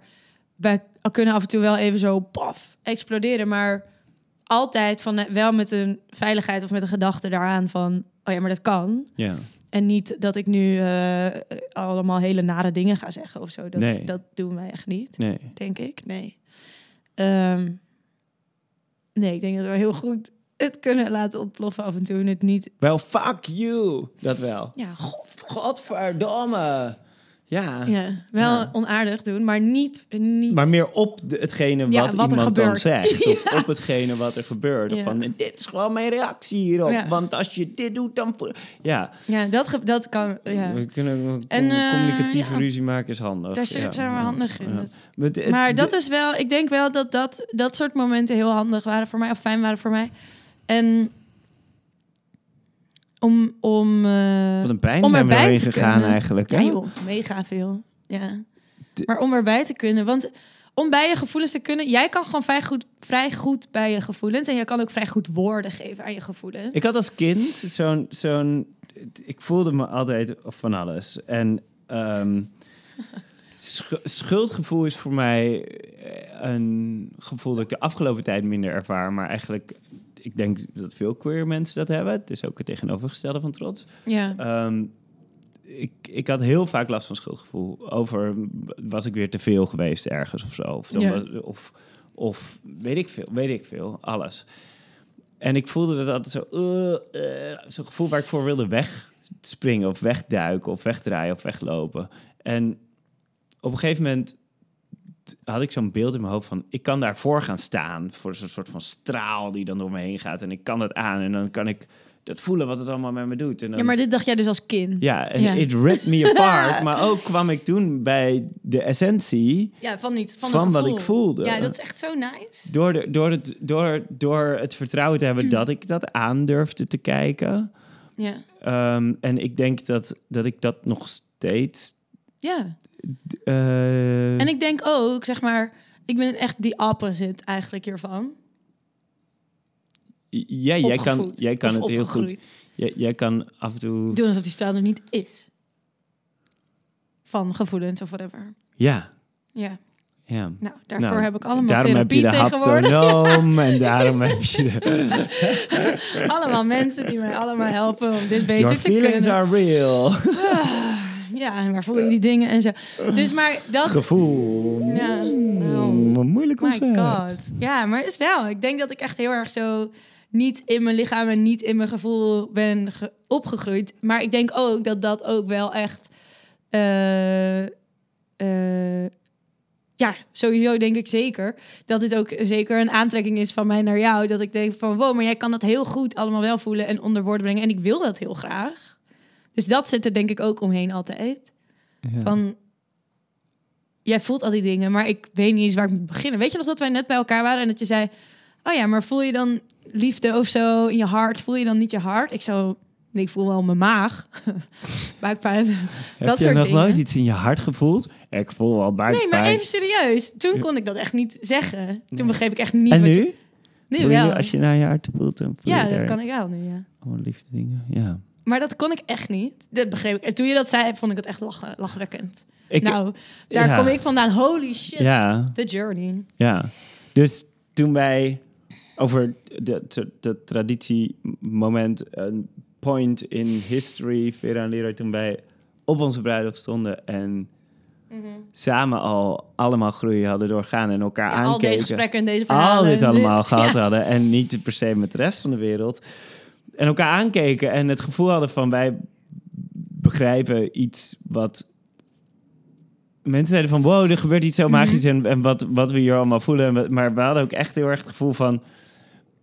S1: Wij kunnen af en toe wel even zo, paf, exploderen. Maar altijd van, wel met een veiligheid of met een gedachte daaraan van... Oh ja, maar dat kan.
S2: Ja.
S1: En niet dat ik nu eh, allemaal hele nare dingen ga zeggen of zo. Dat,
S2: Nee.
S1: dat doen wij echt niet,
S2: Nee.
S1: denk ik. Nee. Ehm, nee, ik denk dat we heel goed het kunnen laten ontploffen af en toe. En het niet...
S2: Wel, fuck you. Dat wel.
S1: Ja, god,
S2: Godverdomme. Ja.
S1: ja wel
S2: Ja.
S1: onaardig doen, maar niet... niet
S2: Maar meer op de- hetgene wat,
S1: Ja, wat
S2: iemand dan zegt. (laughs) Of op hetgene wat er gebeurt. Of van, dit is gewoon mijn reactie hierop. Want als je dit doet, dan... Ja,
S1: Ja, dat, dat kan... Ja.
S2: we kunnen
S1: En, eh,
S2: communicatieve ruzie maken is handig.
S1: Daar zijn we handig in.
S2: Maar,
S1: Maar dat is wel, ik denk wel dat, dat dat soort momenten heel handig waren voor mij, of fijn waren voor mij. En om, om, eh,
S2: Wat een pijn
S1: om
S2: zijn we
S1: erbij te
S2: gegaan
S1: kunnen.
S2: eigenlijk.
S1: ja, joh, mega veel. Ja.
S2: De-
S1: Maar om erbij te kunnen, want om bij je gevoelens te kunnen, jij kan gewoon vrij goed, vrij goed bij je gevoelens en jij kan ook vrij goed woorden geven aan je gevoelens.
S2: Ik had als kind zo'n... zo'n ik voelde me altijd van alles. En ehm, (laughs) sch- schuldgevoel is voor mij eh, een gevoel dat ik de afgelopen tijd minder ervaar. Maar eigenlijk, ik denk dat veel queer mensen dat hebben. Het is ook het tegenovergestelde van trots.
S1: Ja.
S2: Ehm, ik, ik had heel vaak last van schuldgevoel. Over, was ik weer te veel geweest ergens of zo? Of, dan
S1: Ja.
S2: was, of, of weet ik veel, weet ik veel, alles. En ik voelde dat altijd zo... eh, Zo'n gevoel waar ik voor wilde wegspringen of wegduiken of wegdraaien of weglopen. En op een gegeven moment had ik zo'n beeld in mijn hoofd van... ik kan daarvoor gaan staan voor zo'n soort van straal die dan door me heen gaat. En ik kan dat aan en dan kan ik dat voelen wat het allemaal met me doet. En dan,
S1: Ja, maar dit dacht jij dus als kind.
S2: ja, en
S1: Ja.
S2: it ripped me (laughs) apart. maar ook kwam ik toen bij de essentie
S1: Ja, van niet. Van,
S2: van, wat ik voelde.
S1: Ja, dat is echt zo nice.
S2: door, de, door, het, door, door het vertrouwen te hebben dat ik dat aandurfde te kijken.
S1: Ja.
S2: Ehm, en ik denk dat, dat ik dat nog steeds.
S1: Ja.
S2: eh,
S1: En ik denk ook, zeg maar, ik ben echt die opposite eigenlijk hiervan.
S2: ja, jij kan, jij kan het heel goed. Jij, jij kan af en toe.
S1: Doen alsof die straat nog niet is. Van gevoelens of whatever.
S2: Ja,
S1: Ja,
S2: ja.
S1: nou, daarvoor
S2: Nou,
S1: heb ik allemaal
S2: daarom heb je
S1: therapie
S2: de haptonoom en daarom heb je de... (laughs)
S1: allemaal mensen die mij allemaal helpen om dit beter
S2: Your
S1: te
S2: feelings
S1: kunnen.
S2: are real. (laughs)
S1: Ja, en waar voel je die dingen en zo. Dus maar dat...
S2: Gevoel.
S1: Ja, nou.
S2: Mm, een moeilijk
S1: My
S2: concept.
S1: god. Ja, maar is wel. Ik denk dat ik echt heel erg zo niet in mijn lichaam en niet in mijn gevoel ben ge- opgegroeid. Maar ik denk ook dat dat ook wel echt... eh, eh, ja, sowieso denk ik zeker dat dit ook zeker een aantrekking is van mij naar jou. Dat ik denk van, wow, maar jij kan dat heel goed allemaal wel voelen en onder woorden brengen. En ik wil dat heel graag. Dus dat zit er denk ik ook omheen altijd.
S2: Ja.
S1: Van, jij voelt al die dingen, maar ik weet niet eens waar ik moet beginnen. Weet je nog dat wij net bij elkaar waren en dat je zei... Oh ja, maar voel je dan liefde of zo in je hart? Voel je dan niet je hart? Ik zo... Nee, ik voel wel mijn maag. (laughs) Buikpijn.
S2: Heb
S1: dat
S2: je
S1: soort
S2: nog
S1: dingen.
S2: nooit iets in je hart gevoeld? Ik voel al buikpijn.
S1: Nee, maar even serieus. Toen kon ik dat echt niet zeggen. Toen begreep ik echt niet
S2: En
S1: wat
S2: nu?
S1: je... Nu
S2: je-
S1: wel.
S2: als je naar je hart voelt, dan voel
S1: Ja,
S2: je
S1: dat kan ik wel nu, ja.
S2: allemaal liefde dingen. Ja.
S1: Maar dat kon ik echt niet. Dat begreep ik. En toen je dat zei, vond ik het echt lachen, lachwekkend.
S2: Ik,
S1: nou, daar
S2: ja.
S1: kom ik vandaan. Holy shit.
S2: ja,
S1: The journey.
S2: ja. Dus toen wij over de, de, de traditiemoment, een point in history, Vera en Leroy, toen wij op onze bruiloft stonden en samen al allemaal groei hadden doorgaan en elkaar
S1: Ja, al
S2: aankeken.
S1: deze gesprekken en deze verhalen.
S2: al dit allemaal
S1: dit.
S2: gehad (laughs)
S1: Ja.
S2: hadden en niet per se met de rest van de wereld. En elkaar aankeken en het gevoel hadden van wij begrijpen iets wat mensen zeiden van wow, er gebeurt iets
S1: Mhm.
S2: zo magisch en, en wat, wat we hier allemaal voelen. Maar we hadden ook echt heel erg het gevoel van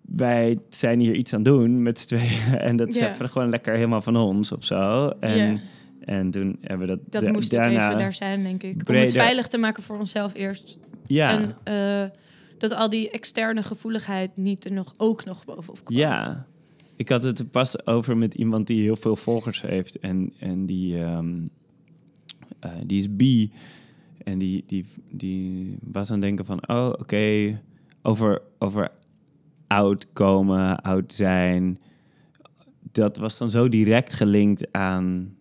S2: wij zijn hier iets aan doen met z'n tweeën. (laughs) En dat is
S1: Ja.
S2: even gewoon lekker helemaal van ons of zo. En, en toen hebben we dat,
S1: Dat
S2: da-
S1: moest ook
S2: daarna...
S1: even daar zijn, denk ik. Om het veilig te maken voor onszelf eerst.
S2: Ja,
S1: En eh, dat al die externe gevoeligheid niet er nog, ook nog bovenop kwam.
S2: ja. Ik had het pas over met iemand die heel veel volgers heeft. En, en die, ehm, eh, die is bi. En die, die, die was aan het denken van... Oh, oké, over, over oud komen, oud zijn... Dat was dan zo direct gelinkt aan,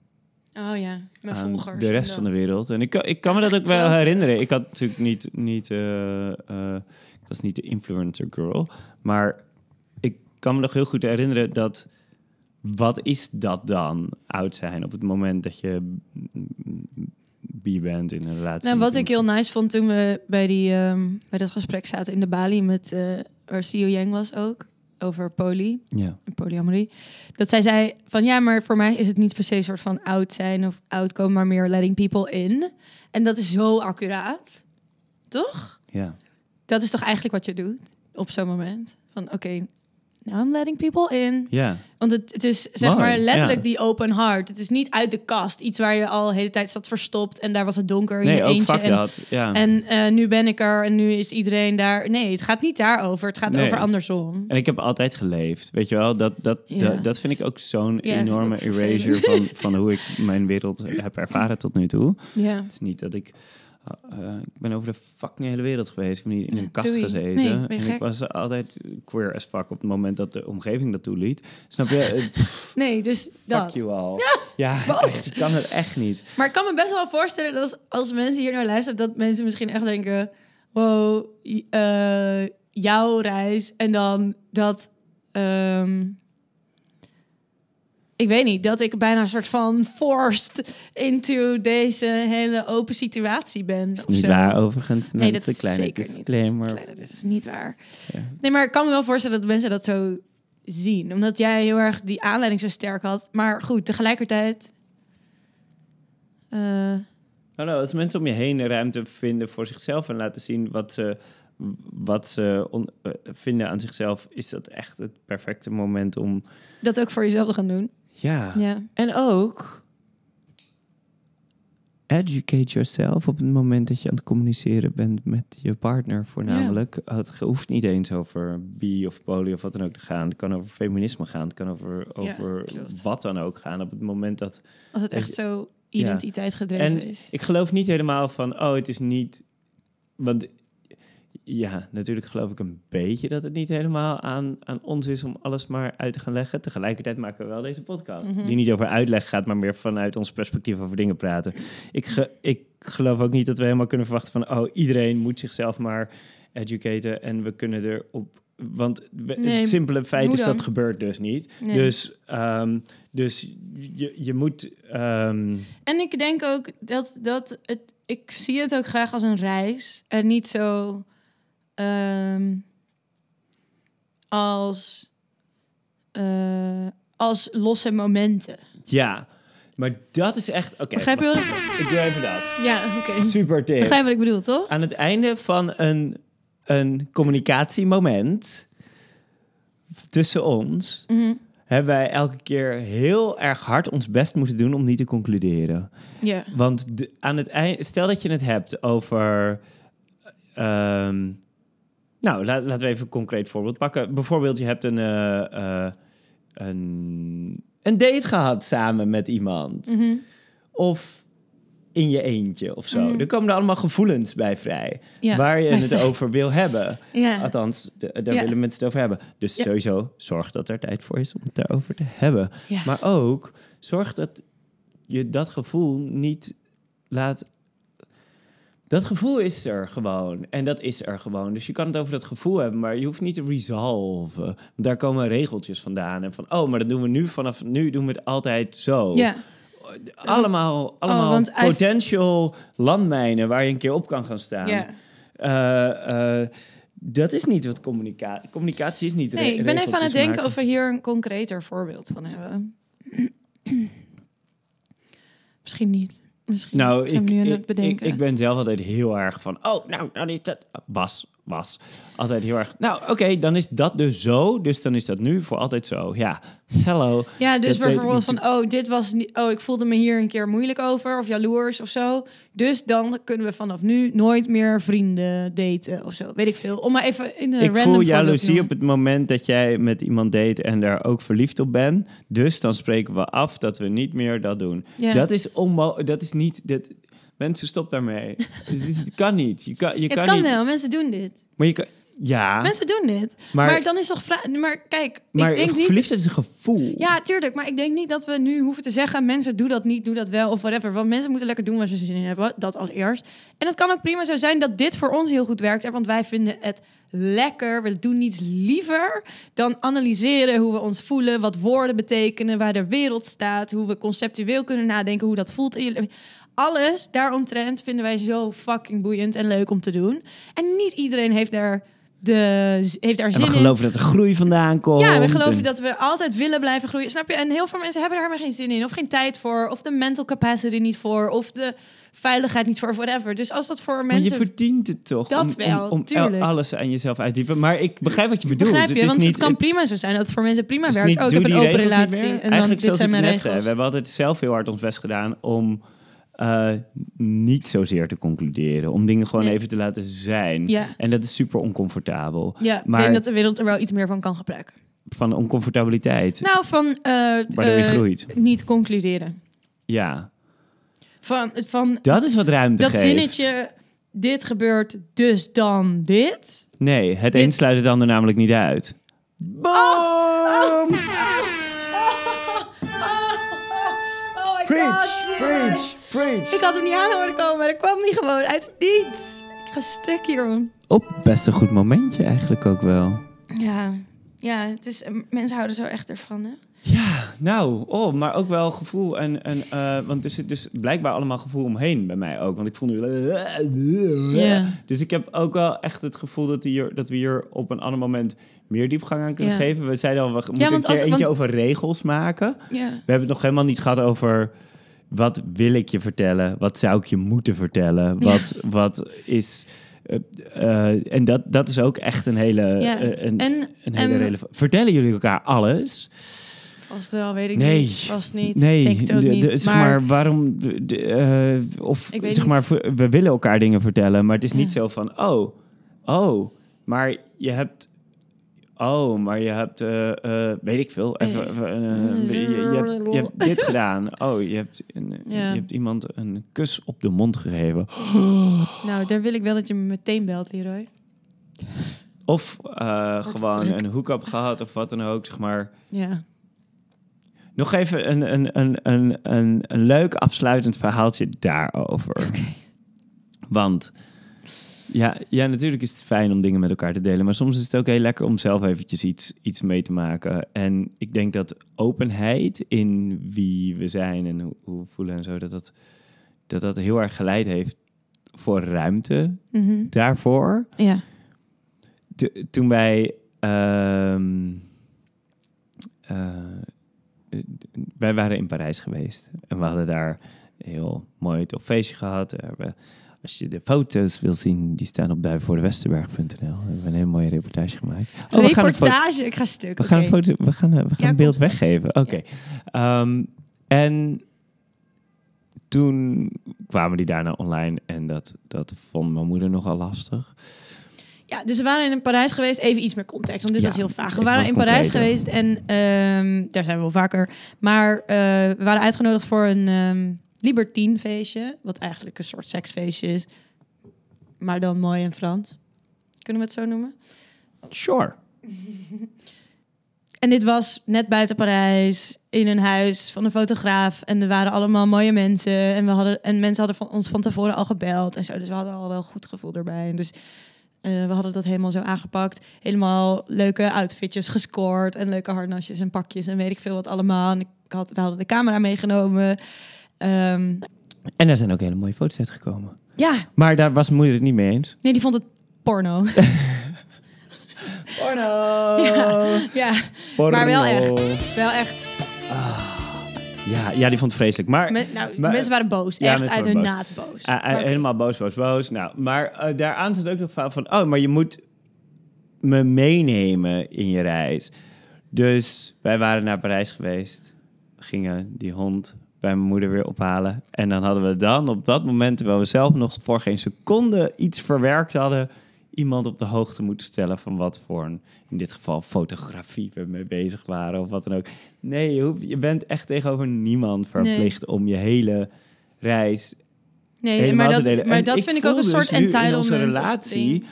S1: Oh ja, mijn volgers.
S2: de rest van de wereld. En ik, ik kan me
S1: Dat
S2: ook wel herinneren. Ik had natuurlijk niet, niet eh, eh, ik was niet de influencer girl, maar kan me nog heel goed herinneren dat wat is dat dan oud zijn op het moment dat je bi bent in een relatie?
S1: Nou, wat ik heel nice vond toen we bij, die, ehm, bij dat gesprek zaten in de Bali met eh waar Sio Yang was ook, over poly
S2: Ja,
S1: en polyamorie. Dat zij zei van ja, maar voor mij is het niet per se een soort van oud zijn of oud komen, maar meer letting people in. En dat is zo accuraat, toch?
S2: ja.
S1: Dat is toch eigenlijk wat je doet op zo'n moment? Van oké, now I'm letting people in.
S2: Ja,
S1: Want het, het is zeg
S2: Mooi,
S1: maar letterlijk
S2: ja.
S1: die open heart. Het is niet uit de kast. Iets waar je al de hele tijd zat verstopt en daar was het donker in je eentje. En,
S2: dat. Ja.
S1: en eh, nu ben ik er en nu is iedereen daar. Nee, het gaat niet daarover. Het gaat
S2: Nee.
S1: over andersom.
S2: En ik heb altijd geleefd, weet je wel? Dat, dat,
S1: Ja.
S2: dat, dat vind ik ook zo'n enorme erasure van, van (laughs) hoe ik mijn wereld heb ervaren tot nu toe.
S1: Ja.
S2: Het is niet dat ik... eh, ik ben over de fucking hele wereld geweest. Ik ben niet in
S1: Ja,
S2: een kast
S1: doei.
S2: gezeten.
S1: Nee,
S2: en ik was altijd queer as fuck op het moment dat de omgeving dat toeliet. Snap je? (laughs)
S1: Nee, dus
S2: fuck
S1: dat.
S2: you al. Ja,
S1: boos. (laughs)
S2: ik kan het echt niet.
S1: Maar ik kan me best wel voorstellen dat als, als mensen hier naar luisteren, dat mensen misschien echt denken: wow, eh, jouw reis. En dan dat. ehm, ik weet niet, dat ik bijna een soort van forced into deze hele open situatie ben.
S2: is niet
S1: zo.
S2: waar overigens.
S1: Nee, dat is
S2: kleine
S1: zeker niet.
S2: disclaimer.
S1: Kleine, dat is niet waar.
S2: Ja.
S1: Nee, maar ik kan me wel voorstellen dat mensen dat zo zien. Omdat jij heel erg die aanleiding zo sterk had. Maar goed, tegelijkertijd... eh,
S2: Hallo, als mensen om je heen ruimte vinden voor zichzelf en laten zien wat ze, wat ze on- eh, vinden aan zichzelf, is dat echt het perfecte moment om.
S1: Dat ook voor jezelf te gaan doen.
S2: Ja.
S1: Ja.
S2: En ook. Educate yourself op het moment dat je aan het communiceren bent met je partner, voornamelijk. Het hoeft niet eens over bi of poly of wat dan ook te gaan. Het kan over feminisme gaan. Het kan over, over wat dan ook gaan. Op het moment dat
S1: Als het echt
S2: je-
S1: zo
S2: Ja.
S1: identiteit gedreven
S2: En
S1: is.
S2: ik geloof niet helemaal van, oh, het is niet. Want ja, natuurlijk geloof ik een beetje dat het niet helemaal aan, aan ons is om alles maar uit te gaan leggen. Tegelijkertijd maken we wel deze podcast.
S1: Mhm.
S2: Die niet over uitleg gaat, maar meer vanuit ons perspectief over dingen praten. Ik, ge- ik geloof ook niet dat we helemaal kunnen verwachten van, oh, iedereen moet zichzelf maar educaten en we kunnen erop. Want we-
S1: Nee,
S2: het simpele feit is dat gebeurt dus niet.
S1: Nee.
S2: Dus, ehm, dus je, je moet. ehm,
S1: En ik denk ook dat, dat het, ik zie het ook graag als een reis. En niet zo ehm, als, eh, als losse momenten.
S2: Ja, maar dat is echt... Oké,
S1: Begrijp je wat ik...
S2: ik doe even dat.
S1: Ja, oké.
S2: Super tip.
S1: Begrijp wat ik bedoel, toch?
S2: Aan het einde van een, een communicatiemoment tussen ons...
S1: Mhm.
S2: hebben wij elke keer heel erg hard ons best moeten doen om niet te concluderen.
S1: Ja.
S2: Want de- aan het eind, stel dat je het hebt over. ehm, nou, la- laten we even een concreet voorbeeld pakken. Bijvoorbeeld, je hebt een, eh, eh, een, een date gehad samen met iemand.
S1: Mhm.
S2: Of in je eentje of zo.
S1: Mhm.
S2: Er komen er allemaal gevoelens bij vrij.
S1: Ja,
S2: waar je het
S1: vrij.
S2: over wil hebben. (laughs)
S1: Ja.
S2: Althans, de- daar
S1: Ja.
S2: willen mensen het over hebben. Dus sowieso, zorg dat er tijd voor is om het daarover te hebben. Maar ook, zorg dat je dat gevoel niet laat... Dat gevoel is er gewoon. En dat is er gewoon. Dus je kan het over dat gevoel hebben, maar je hoeft niet te resolven. Want daar komen regeltjes vandaan. En van, oh, maar dat doen we nu. Vanaf nu doen we het altijd zo.
S1: ja.
S2: Allemaal, allemaal
S1: Oh, uit-
S2: potential landmijnen waar je een keer op kan gaan staan.
S1: ja.
S2: Eh, eh, dat is niet wat communicatie... Communicatie is niet...
S1: Nee, ik ben even aan het denken
S2: maken.
S1: of we hier een concreter voorbeeld van hebben. (clears throat) Misschien niet. Misschien
S2: Nou,
S1: zijn
S2: ik,
S1: we nu aan
S2: ik,
S1: het
S2: ik,
S1: bedenken.
S2: ik ben zelf altijd heel erg van... Oh, nou, dan is dat... Was, was. Altijd heel erg... Nou, oké, dan is dat dus zo. Dus dan is dat nu voor altijd zo. Ja, hello.
S1: Ja, dus
S2: Dat
S1: bijvoorbeeld van, oh, dit was niet, oh, ik voelde me hier een keer moeilijk over of jaloers of zo. Dus dan kunnen we vanaf nu nooit meer vrienden daten of zo. Weet ik veel. Om maar even in een
S2: ik
S1: random
S2: voel jaloezie op het moment dat jij met iemand date en daar ook verliefd op bent. Dus dan spreken we af dat we niet meer dat doen.
S1: Ja.
S2: Dat is onmo Dat is niet... Dat, mensen, stop daarmee. het, kan niet. Je kan, je
S1: het
S2: kan,
S1: kan
S2: niet.
S1: wel, mensen doen dit.
S2: Maar je kan... Ja,
S1: Mensen doen dit.
S2: maar,
S1: Maar, dan is toch vraag. Maar kijk,
S2: maar
S1: ik denk niet.
S2: verliefdheid is een gevoel.
S1: Ja, tuurlijk. Maar ik denk niet dat we nu hoeven te zeggen: mensen doen dat niet, doe dat wel of whatever. Want mensen moeten lekker doen waar ze zin in hebben. Dat allereerst. En het kan ook prima zo zijn dat dit voor ons heel goed werkt. Want wij vinden het lekker. We doen niets liever dan analyseren hoe we ons voelen, wat woorden betekenen, waar de wereld staat, hoe we conceptueel kunnen nadenken, hoe dat voelt in je alles daaromtrent vinden wij zo fucking boeiend en leuk om te doen. En niet iedereen heeft daar, de, heeft daar zin
S2: we
S1: in.
S2: geloven dat er groei vandaan komt.
S1: Ja, we geloven
S2: en-
S1: dat we altijd willen blijven groeien. Snap je? En heel veel mensen hebben daar maar geen zin in. Of geen tijd voor. Of de mental capacity niet voor. Of de veiligheid niet voor. Of whatever. Dus als dat voor
S2: Maar
S1: mensen...
S2: je verdient het toch
S1: Dat
S2: om,
S1: wel,
S2: om, alles aan jezelf uit te diepen. Maar ik begrijp wat je bedoelt.
S1: Begrijp je?
S2: Het is
S1: Want
S2: niet,
S1: het kan prima zo zijn dat het voor mensen prima werkt.
S2: niet,
S1: Oh, ik heb een open relatie. En dan
S2: Eigenlijk
S1: dit
S2: zoals
S1: zijn mijn
S2: net
S1: regels.
S2: zei, we hebben altijd zelf heel hard ons best gedaan om eh, niet zozeer te concluderen. Om dingen gewoon
S1: Nee.
S2: even te laten zijn.
S1: Ja,
S2: En dat is super oncomfortabel.
S1: ja ik
S2: Maar-
S1: denk dat de wereld er wel iets meer van kan gebruiken.
S2: Van oncomfortabiliteit.
S1: Nou, van eh,
S2: waardoor je
S1: eh,
S2: groeit.
S1: niet concluderen.
S2: Ja,
S1: Van, van
S2: dat is wat ruimte
S1: dat
S2: geeft.
S1: zinnetje, dit gebeurt, dus dan dit.
S2: Nee, het
S1: Dit-
S2: een sluit het ander namelijk niet uit. Boom!
S1: Oh my
S2: Preach,
S1: God,
S2: preach, preach.
S1: Ik had hem niet aan horen komen, maar dat kwam niet gewoon uit het niets. Ik ga stuk hierom.
S2: Op best een goed momentje eigenlijk ook wel.
S1: Ja, ja het is, mensen houden zo echt ervan, hè?
S2: Ja, nou, oh, maar ook wel gevoel. En, en, eh, want er zit dus blijkbaar allemaal gevoel omheen bij mij ook. Want ik voel nu...
S1: Ja.
S2: Dus ik heb ook wel echt het gevoel dat, hier, dat we hier op een ander moment meer diepgang aan kunnen
S1: Ja.
S2: geven. We zeiden al, we moeten
S1: want
S2: een keer
S1: als-
S2: eentje
S1: want-
S2: over regels maken.
S1: Ja.
S2: We hebben het nog helemaal niet gehad over... Wat wil ik je vertellen? Wat zou ik je moeten vertellen?
S1: Ja.
S2: Wat, wat is... eh, eh, en dat, dat is ook echt een hele,
S1: Ja.
S2: eh, een,
S1: En,
S2: een hele
S1: en
S2: relevant. Vertellen jullie elkaar alles?
S1: vast wel, weet ik
S2: Nee.
S1: niet. Vast niet.
S2: Nee,
S1: Denk het ook
S2: de-
S1: niet.
S2: de- zeg maar, waarom, de- of zeg
S1: niet.
S2: maar, we willen elkaar dingen vertellen, maar het is niet
S1: Ja.
S2: zo van, oh, oh, maar je hebt, oh, maar je hebt, eh, eh, weet ik veel, even,
S1: Eh.
S2: je, je, hebt, je hebt dit (laughs) gedaan. Oh, je hebt, een,
S1: Ja.
S2: je hebt iemand een kus op de mond gegeven. (gasps)
S1: Nou, daar wil ik wel dat je me meteen belt, Leroy.
S2: Of gewoon een hook-up gehad of wat dan ook, zeg maar.
S1: Ja.
S2: Nog even een, een, een, een, een, een leuk afsluitend verhaaltje daarover. Want ja, ja, natuurlijk is het fijn om dingen met elkaar te delen. Maar soms is het ook heel lekker om zelf eventjes iets, iets mee te maken. En ik denk dat openheid in wie we zijn en hoe, hoe we voelen en zo... dat dat, dat dat heel erg geleid heeft voor ruimte
S1: Mhm.
S2: daarvoor.
S1: Ja.
S2: T- toen wij. ehm, eh, wij waren in Parijs geweest. En we hadden daar een heel mooi tof feestje gehad. We hebben, als je de foto's wil zien, die staan op duivenvoordewesterberg.nl. We hebben een hele mooie reportage gemaakt. Oh,
S1: Reportage, ik ga stuk.
S2: we gaan een foto, we gaan, we gaan
S1: Ja,
S2: een beeld weggeven. Oké. Ehm, en toen kwamen die daarna online en dat, dat vond mijn moeder nogal lastig.
S1: Ja, dus we waren in Parijs geweest. Even iets meer context, want dit
S2: Ja,
S1: was heel vaag. We waren in Parijs geweest en ehm, daar zijn we wel vaker. Maar eh, we waren uitgenodigd voor een ehm libertine feestje. Wat eigenlijk een soort seksfeestje is. Maar dan mooi en Frans. Kunnen we het zo noemen?
S2: Sure.
S1: En dit was net buiten Parijs, in een huis van een fotograaf. En er waren allemaal mooie mensen. En, we hadden, en mensen hadden van ons van tevoren al gebeld en zo. Dus we hadden al wel goed gevoel erbij. En dus eh, we hadden dat helemaal zo aangepakt. Helemaal leuke outfitjes gescoord. En leuke harnasjes en pakjes en weet ik veel wat allemaal. En ik had, we hadden de camera meegenomen. Ehm,
S2: En er zijn ook hele mooie foto's uitgekomen.
S1: ja,
S2: Maar daar was mijn moeder het niet mee eens.
S1: nee, die vond het porno. (laughs)
S2: Porno!
S1: Ja. ja,
S2: Porno.
S1: maar wel echt. Wel echt.
S2: Ja, ja, die vond het vreselijk. Maar
S1: Men- nou,
S2: maar-
S1: mensen waren boos.
S2: Ja,
S1: echt
S2: mensen
S1: uit
S2: waren
S1: hun
S2: boos.
S1: naad boos. Maar oké.
S2: helemaal boos, boos, boos. Nou, maar eh, daaraan zit ook nog verhaal van... Oh, maar je moet me meenemen in je reis. Dus wij waren naar Parijs geweest. Gingen die hond bij mijn moeder weer ophalen. En dan hadden we dan op dat moment... terwijl we zelf nog voor geen seconde iets verwerkt hadden... iemand op de hoogte moeten stellen van wat voor een... in dit geval fotografie we mee bezig waren of wat dan ook. Nee, je, hoeft- je bent echt tegenover niemand verplicht... om je hele reis
S1: Nee, maar
S2: te
S1: dat, maar dat vind ik ook een soort
S2: dus
S1: entitlement.
S2: in onze relatie.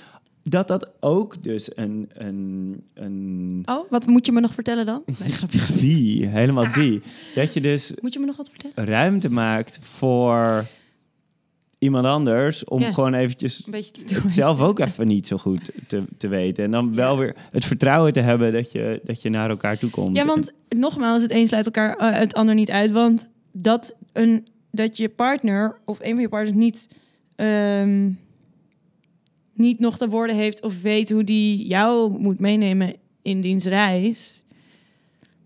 S2: Dat dat ook dus een, een, een
S1: Oh, wat moet je me nog vertellen dan? (laughs) Nee, grapje.
S2: die, helemaal die. (laughs) Dat je dus
S1: Moet je me nog wat vertellen?
S2: ruimte maakt voor iemand anders om
S1: Ja.
S2: gewoon eventjes het zelf ook even niet zo goed te, te weten. En dan wel
S1: Ja.
S2: weer het vertrouwen te hebben dat je, dat je naar elkaar toe komt.
S1: Ja, want nogmaals, het een sluit elkaar eh, het ander niet uit. Want dat, een, dat je partner of een van je partners niet, ehm, niet nog de woorden heeft of weet hoe die jou moet meenemen in diens reis.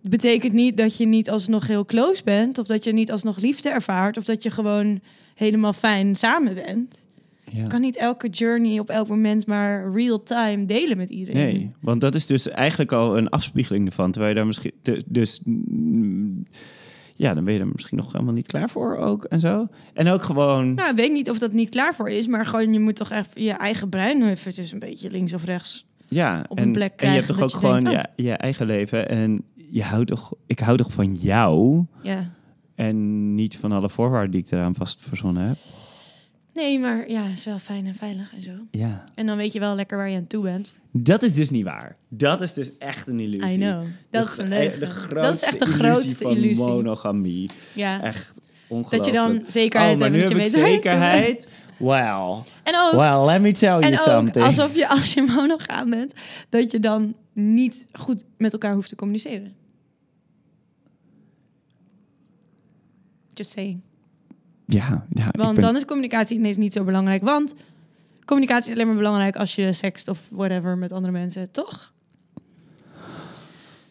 S1: Betekent niet dat je niet alsnog heel close bent, of dat je niet alsnog liefde ervaart, of dat je gewoon helemaal fijn samen bent.
S2: Ja.
S1: Je kan niet elke journey op elk moment maar real time delen met iedereen.
S2: Nee, want dat is dus eigenlijk al een afspiegeling ervan. Terwijl je daar misschien... te- dus mm, ja, dan ben je er misschien nog helemaal niet klaar voor ook en zo. En ook gewoon...
S1: Nou, ik weet niet of dat niet klaar voor is, maar gewoon je moet toch echt je eigen brein eventjes een beetje links of rechts.
S2: ja,
S1: op
S2: en,
S1: een plek
S2: en je hebt
S1: krijgen
S2: toch ook gewoon
S1: denkt,
S2: je, je eigen leven. En je houdt toch... Ik hou toch van jou
S1: Ja.
S2: en niet van alle voorwaarden die ik eraan vast verzonnen heb.
S1: Nee, maar ja, is wel fijn en veilig en zo.
S2: Ja.
S1: En dan weet je wel lekker waar je aan toe bent.
S2: Dat is dus niet waar. Dat is dus echt een illusie.
S1: I know. Dat
S2: De
S1: is een
S2: gro-
S1: leugen.
S2: De grootste
S1: Dat is echt de
S2: illusie
S1: grootste
S2: van
S1: illusie.
S2: monogamie.
S1: Ja.
S2: Echt ongelooflijk.
S1: Dat je dan zekerheid
S2: oh, maar
S1: hebt dat
S2: heb
S1: je weet bent.
S2: zekerheid. Wow.
S1: En ook,
S2: Well, let me tell you something.
S1: alsof je als je monogaam bent, dat je dan niet goed met elkaar hoeft te communiceren. Just saying.
S2: Ja, ja
S1: Want
S2: ben-
S1: dan is communicatie ineens niet zo belangrijk. Want communicatie is alleen maar belangrijk als je sext of whatever met andere mensen, toch?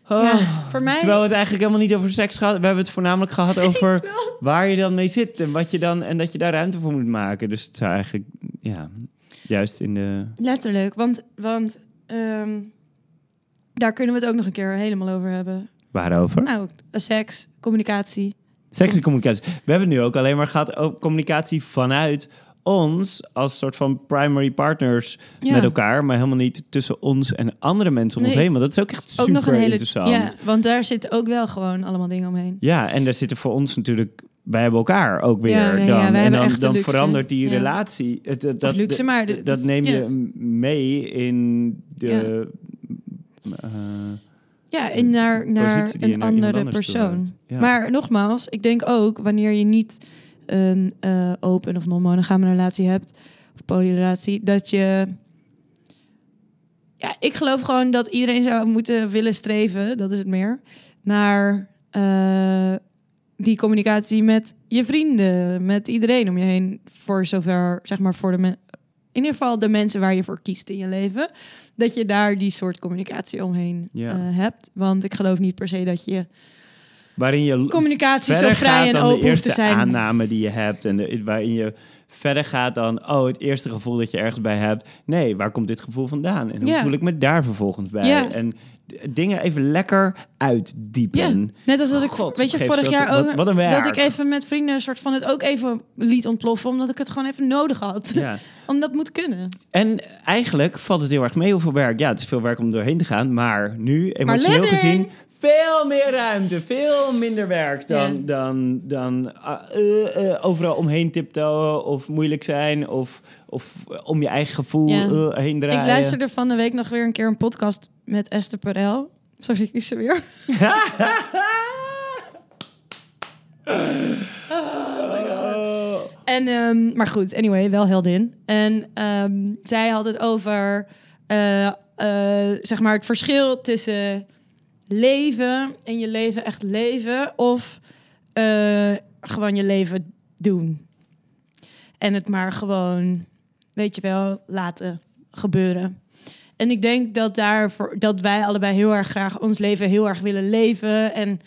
S2: Oh.
S1: Ja, voor mij...
S2: Terwijl we het eigenlijk helemaal niet over seks gehad. We hebben het voornamelijk (laughs) gehad over waar je dan mee zit en wat je dan en dat je daar ruimte voor moet maken. Dus het zou eigenlijk, ja, juist in de.
S1: Letterlijk, want, want ehm, daar kunnen we het ook nog een keer helemaal over hebben.
S2: Waarover?
S1: Nou, seks, communicatie.
S2: Seks en communicatie. We hebben het nu ook alleen maar gehad over communicatie vanuit ons als soort van primary partners
S1: Ja.
S2: met elkaar, maar helemaal niet tussen ons en andere mensen om ons heen. Want dat is ook echt
S1: Ook
S2: super
S1: nog een hele...
S2: interessant.
S1: Ja, want daar zitten ook wel gewoon allemaal dingen omheen.
S2: Ja, en daar zitten voor ons natuurlijk. Wij hebben elkaar ook weer.
S1: Ja, ja, ja,
S2: dan. en dan, dan verandert die relatie. Het, het-
S1: Of
S2: dat,
S1: luxe, maar...
S2: dat, neem je mee in de. eh,
S1: Ja, in naar, naar een
S2: naar
S1: andere persoon.
S2: Ja.
S1: Maar nogmaals, ik denk ook wanneer je niet een eh, open of non-monogame relatie hebt, of polyrelatie, dat je. Ja, ik geloof gewoon dat iedereen zou moeten willen streven, dat is het meer, naar eh, die communicatie met je vrienden, met iedereen om je heen, voor zover, zeg maar, voor de in ieder geval de mensen waar je voor kiest in je leven, dat je daar die soort communicatie omheen
S2: Ja.
S1: eh, hebt. Want ik geloof niet per se dat je
S2: waarin je
S1: communicatie zo vrij
S2: gaat
S1: en open hoeft te zijn.
S2: aanname die je hebt. En de, waarin je verder gaat dan, oh, het eerste gevoel dat je ergens bij hebt. Nee, waar komt dit gevoel vandaan? En hoe voel ik me daar vervolgens bij? En dingen even lekker uitdiepen.
S1: Net als dat ik,
S2: God,
S1: weet je, vorig jaar ook,
S2: wat een werk.
S1: dat ik even met vrienden een soort van het ook even liet ontploffen, omdat ik het gewoon even nodig had.
S2: Ja. (laughs)
S1: Om dat moet kunnen.
S2: En eigenlijk valt het heel erg mee hoeveel werk. Ja, het is veel werk om doorheen te gaan. Maar nu, emotioneel gezien, veel meer ruimte. Veel minder werk dan,
S1: Ja.
S2: dan, dan ah, eh, eh, overal omheen tiptoeën. Of moeilijk zijn. Of, of om je eigen gevoel
S1: Ja.
S2: eh, heen draaien.
S1: Ik luisterde van de week nog weer een keer een podcast met Esther Perel. Sorry, is ze weer. (laughs)
S2: Oh.
S1: En, ehm, maar goed, anyway, wel heldin. En ehm, zij had het over, eh, eh, zeg maar, het verschil tussen leven en je leven echt leven of eh, gewoon je leven doen. En het maar gewoon, weet je wel, laten gebeuren. En ik denk dat, daarvoor, dat wij allebei heel erg graag ons leven heel erg willen leven. En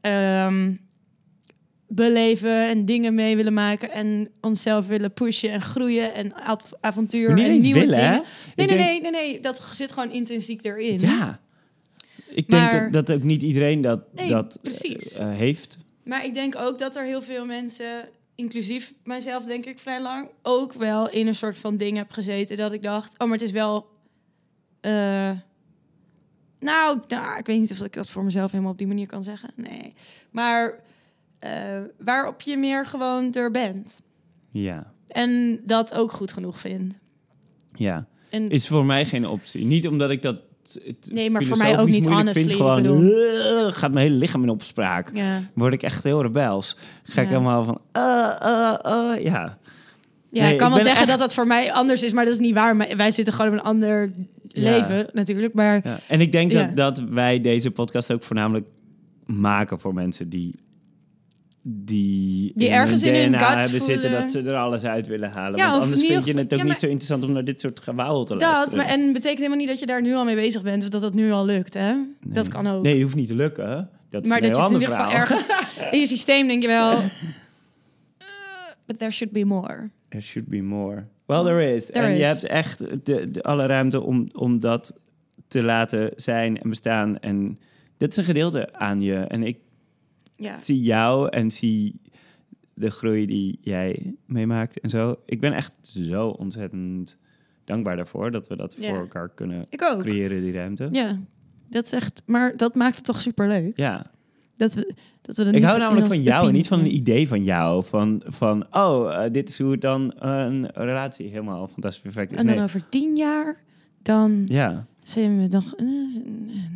S1: ehm, beleven en dingen mee willen maken. En onszelf willen pushen en groeien en av- avontuur en nieuwe
S2: willen,
S1: dingen. Nee, nee, nee, nee, nee, dat zit gewoon intrinsiek erin.
S2: Ja. Ik
S1: Maar-
S2: denk dat, dat ook niet iedereen dat,
S1: Nee,
S2: dat
S1: precies.
S2: eh, eh, heeft.
S1: Maar ik denk ook dat er heel veel mensen, inclusief mijzelf denk ik vrij lang, ook wel in een soort van ding heb gezeten dat ik dacht, oh, maar het is wel. eh, nou, nou, ik weet niet of ik dat voor mezelf helemaal op die manier kan zeggen. Nee. Maar eh, waarop je meer gewoon er bent.
S2: Ja.
S1: En dat ook goed genoeg vindt.
S2: Ja.
S1: En
S2: Is voor mij geen optie. Niet omdat ik dat... Het
S1: Nee, maar voor mij ook niet,
S2: moeilijk vind.
S1: honestly,
S2: Gewoon eh, gaat mijn hele lichaam in opspraak. Word ik echt heel rebels. Ga ik helemaal van... uh, uh, uh, ja.
S1: ja
S2: Nee,
S1: ik kan
S2: ik
S1: wel zeggen
S2: echt-
S1: dat dat voor mij anders is, maar dat is niet waar. Maar wij zitten gewoon op een ander
S2: Ja.
S1: leven natuurlijk. Maar
S2: ja. En ik denk
S1: Ja.
S2: dat, dat wij deze podcast ook voornamelijk maken voor mensen die... Die,
S1: Die
S2: in
S1: ergens in hun
S2: DNA hebben zitten dat ze er alles uit willen halen.
S1: Ja,
S2: Want anders
S1: in
S2: vind je het ook
S1: ja,
S2: niet zo interessant om naar dit soort gewauwel te
S1: Dat,
S2: luisteren.
S1: maar, en betekent helemaal niet dat je daar nu al mee bezig bent, of dat dat nu al lukt, hè? Dat kan ook.
S2: Nee, hoeft niet te lukken. Dat is
S1: maar dat je in ieder geval ergens in je systeem denk je wel. (laughs) "Uh, but there should be more.
S2: There should be more. Well, there is.
S1: There
S2: en je hebt echt de, de, alle ruimte om, om dat te laten zijn en bestaan. En dit is een gedeelte aan je. En ik
S1: Ja.
S2: zie jou en zie de groei die jij meemaakt en zo. Ik ben echt zo ontzettend dankbaar daarvoor dat we dat
S1: Ja.
S2: voor elkaar kunnen creëren, die ruimte.
S1: Ja. Dat is echt, maar dat maakt het toch super leuk.
S2: Ja.
S1: Dat we, dat we
S2: Ik hou namelijk van jou en niet van een idee van jou. Van, van oh, eh, dit is hoe het dan een relatie helemaal fantastisch perfect is.
S1: En dan
S2: Nee.
S1: over tien jaar, dan
S2: Ja,
S1: zijn we nog. eh,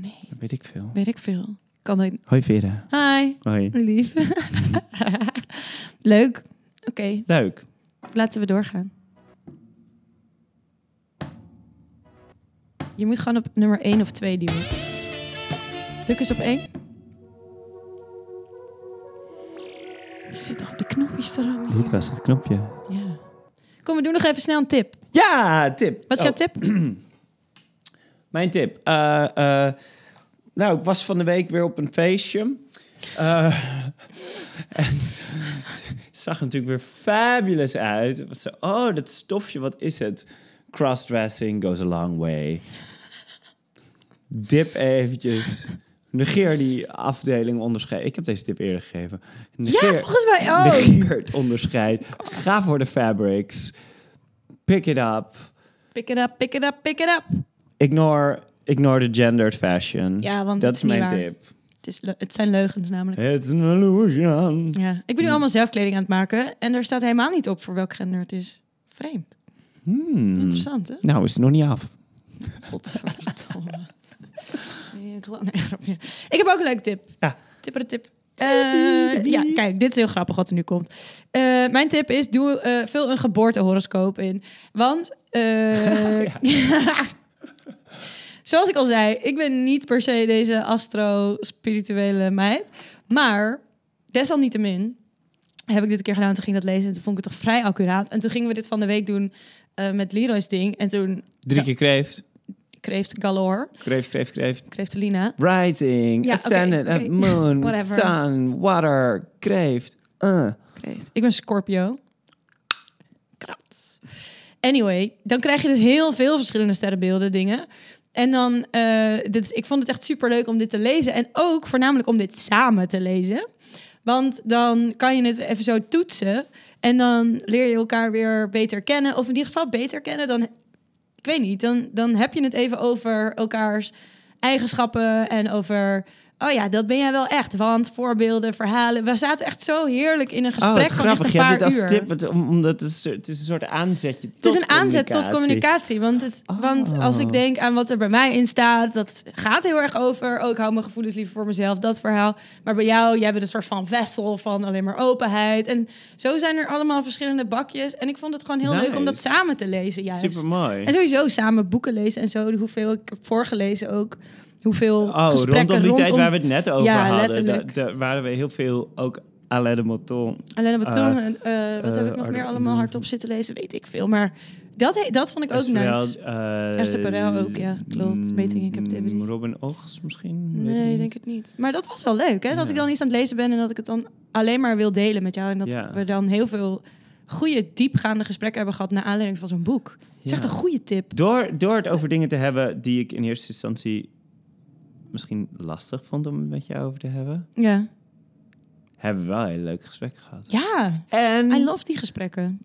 S1: nee,
S2: dat weet ik veel.
S1: weet ik veel. Kan ik.
S2: Hoi Vera.
S1: Hi,
S2: Hoi.
S1: lief. Leuk. Oké,
S2: Leuk.
S1: laten we doorgaan. Je moet gewoon op nummer 1 of 2 duwen. Druk eens op 1. Je zit toch op de knopjes te rammen?
S2: Dit was het knopje.
S1: Ja. Kom, we doen nog even snel een tip.
S2: Ja, tip.
S1: Wat is jouw
S2: Oh,
S1: tip? (clears throat)
S2: Mijn tip. Eh, eh, nou, ik was van de week weer op een feestje. Eh, (laughs) en het zag er natuurlijk weer fabulous uit. Was zo, oh, dat stofje, wat is het? Crossdressing goes a long way. Dip eventjes. Negeer die afdeling onderscheid. Ik heb deze tip eerder gegeven. Negeer,
S1: Ja, volgens mij ook.
S2: negeer het onderscheid. Ga voor de fabrics. Pick it up.
S1: Pick it up, pick it up, pick it up.
S2: Ignore, ignore the gendered fashion.
S1: Ja, want
S2: dat
S1: het
S2: is
S1: is niet
S2: mijn
S1: waar.
S2: tip.
S1: Het, is, het zijn leugens namelijk.
S2: It's an illusion.
S1: Ja. Ik ben nu allemaal zelfkleding aan het maken. En er staat helemaal niet op voor welk gender het is. Vreemd.
S2: Hmm.
S1: Interessant, hè?
S2: Nou, is het nog niet af.
S1: Godverdomme. (laughs) Ik heb ook een leuke tip.
S2: Ja.
S1: Tipper tip. Eh, ja, kijk, dit is heel grappig wat er nu komt. Eh, mijn tip is, doe, eh vul een geboortehoroscoop in. Want, (laughs) (laughs) zoals ik al zei, ik ben niet per se deze astro-spirituele meid. Maar, desalniettemin, heb ik dit een keer gedaan. Toen ging ik dat lezen en toen vond ik het toch vrij accuraat. En toen gingen we dit van de week doen eh, met Leroy's ding. En toen
S2: Drie keer kreeft.
S1: kreeft galore,
S2: Kreeft, kreeft, kreeft.
S1: kreeft Lina.
S2: Rising,
S1: Ja,
S2: ascendant,
S1: oké.
S2: moon,
S1: Whatever.
S2: sun, water, kreeft. Uh.
S1: Kreeft. Ik ben Scorpio. Krat. Anyway, dan krijg je dus heel veel verschillende sterrenbeelden dingen. En dan, eh, dit, ik vond het echt super leuk om dit te lezen. En ook voornamelijk om dit samen te lezen. Want dan kan je het even zo toetsen. En dan leer je elkaar weer beter kennen. Of in ieder geval beter kennen. Dan, ik weet niet, dan, dan heb je het even over elkaars eigenschappen. En over, oh ja, dat ben jij wel echt. Want voorbeelden, verhalen. We zaten echt zo heerlijk in een
S2: Oh,
S1: gesprek
S2: wat
S1: van echt
S2: grappig.
S1: een
S2: Je
S1: paar
S2: hebt dit als tip, omdat het, is, het is een soort aanzetje
S1: Het is een aanzet tot communicatie. Want, het,
S2: Oh.
S1: want als ik denk aan wat er bij mij in staat, dat gaat heel erg over. Oh, ik hou mijn gevoelens liever voor mezelf, dat verhaal. Maar bij jou, jij bent een soort van vessel van alleen maar openheid. En zo zijn er allemaal verschillende bakjes. En ik vond het gewoon heel leuk om dat samen te lezen. Juist.
S2: Super mooi.
S1: En sowieso samen boeken lezen en zo. Hoeveel ik heb voorgelezen ook. Hoeveel
S2: Oh,
S1: gesprekken
S2: rondom die tijd waar we het net over
S1: Ja,
S2: hadden. da- Daar waren we heel veel ook Alain de Motton.
S1: Alleen wat
S2: Eh,
S1: toen, eh, wat heb
S2: eh,
S1: ik nog meer allemaal hardop zitten lezen, weet ik veel. Maar dat, dat vond ik ook
S2: Esther
S1: nice.
S2: Eh,
S1: Esther Perel ook, ja, klopt. Mating in Captivity.
S2: mm, Robin Ogs misschien?
S1: Nee,
S2: niet.
S1: denk het niet. Maar dat was wel leuk, hè? Dat
S2: Ja.
S1: ik dan iets aan het lezen ben en dat ik het dan alleen maar wil delen met jou. En dat
S2: Ja.
S1: we dan heel veel goede, diepgaande gesprekken hebben gehad naar aanleiding van zo'n boek. Het is
S2: Ja.
S1: echt een goede tip.
S2: Door, door het over dingen te hebben die ik in eerste instantie misschien lastig vond om het met jou over te hebben,
S1: Ja.
S2: hebben we wel hele leuke gesprekken gehad.
S1: Ja,
S2: En
S1: I love die gesprekken.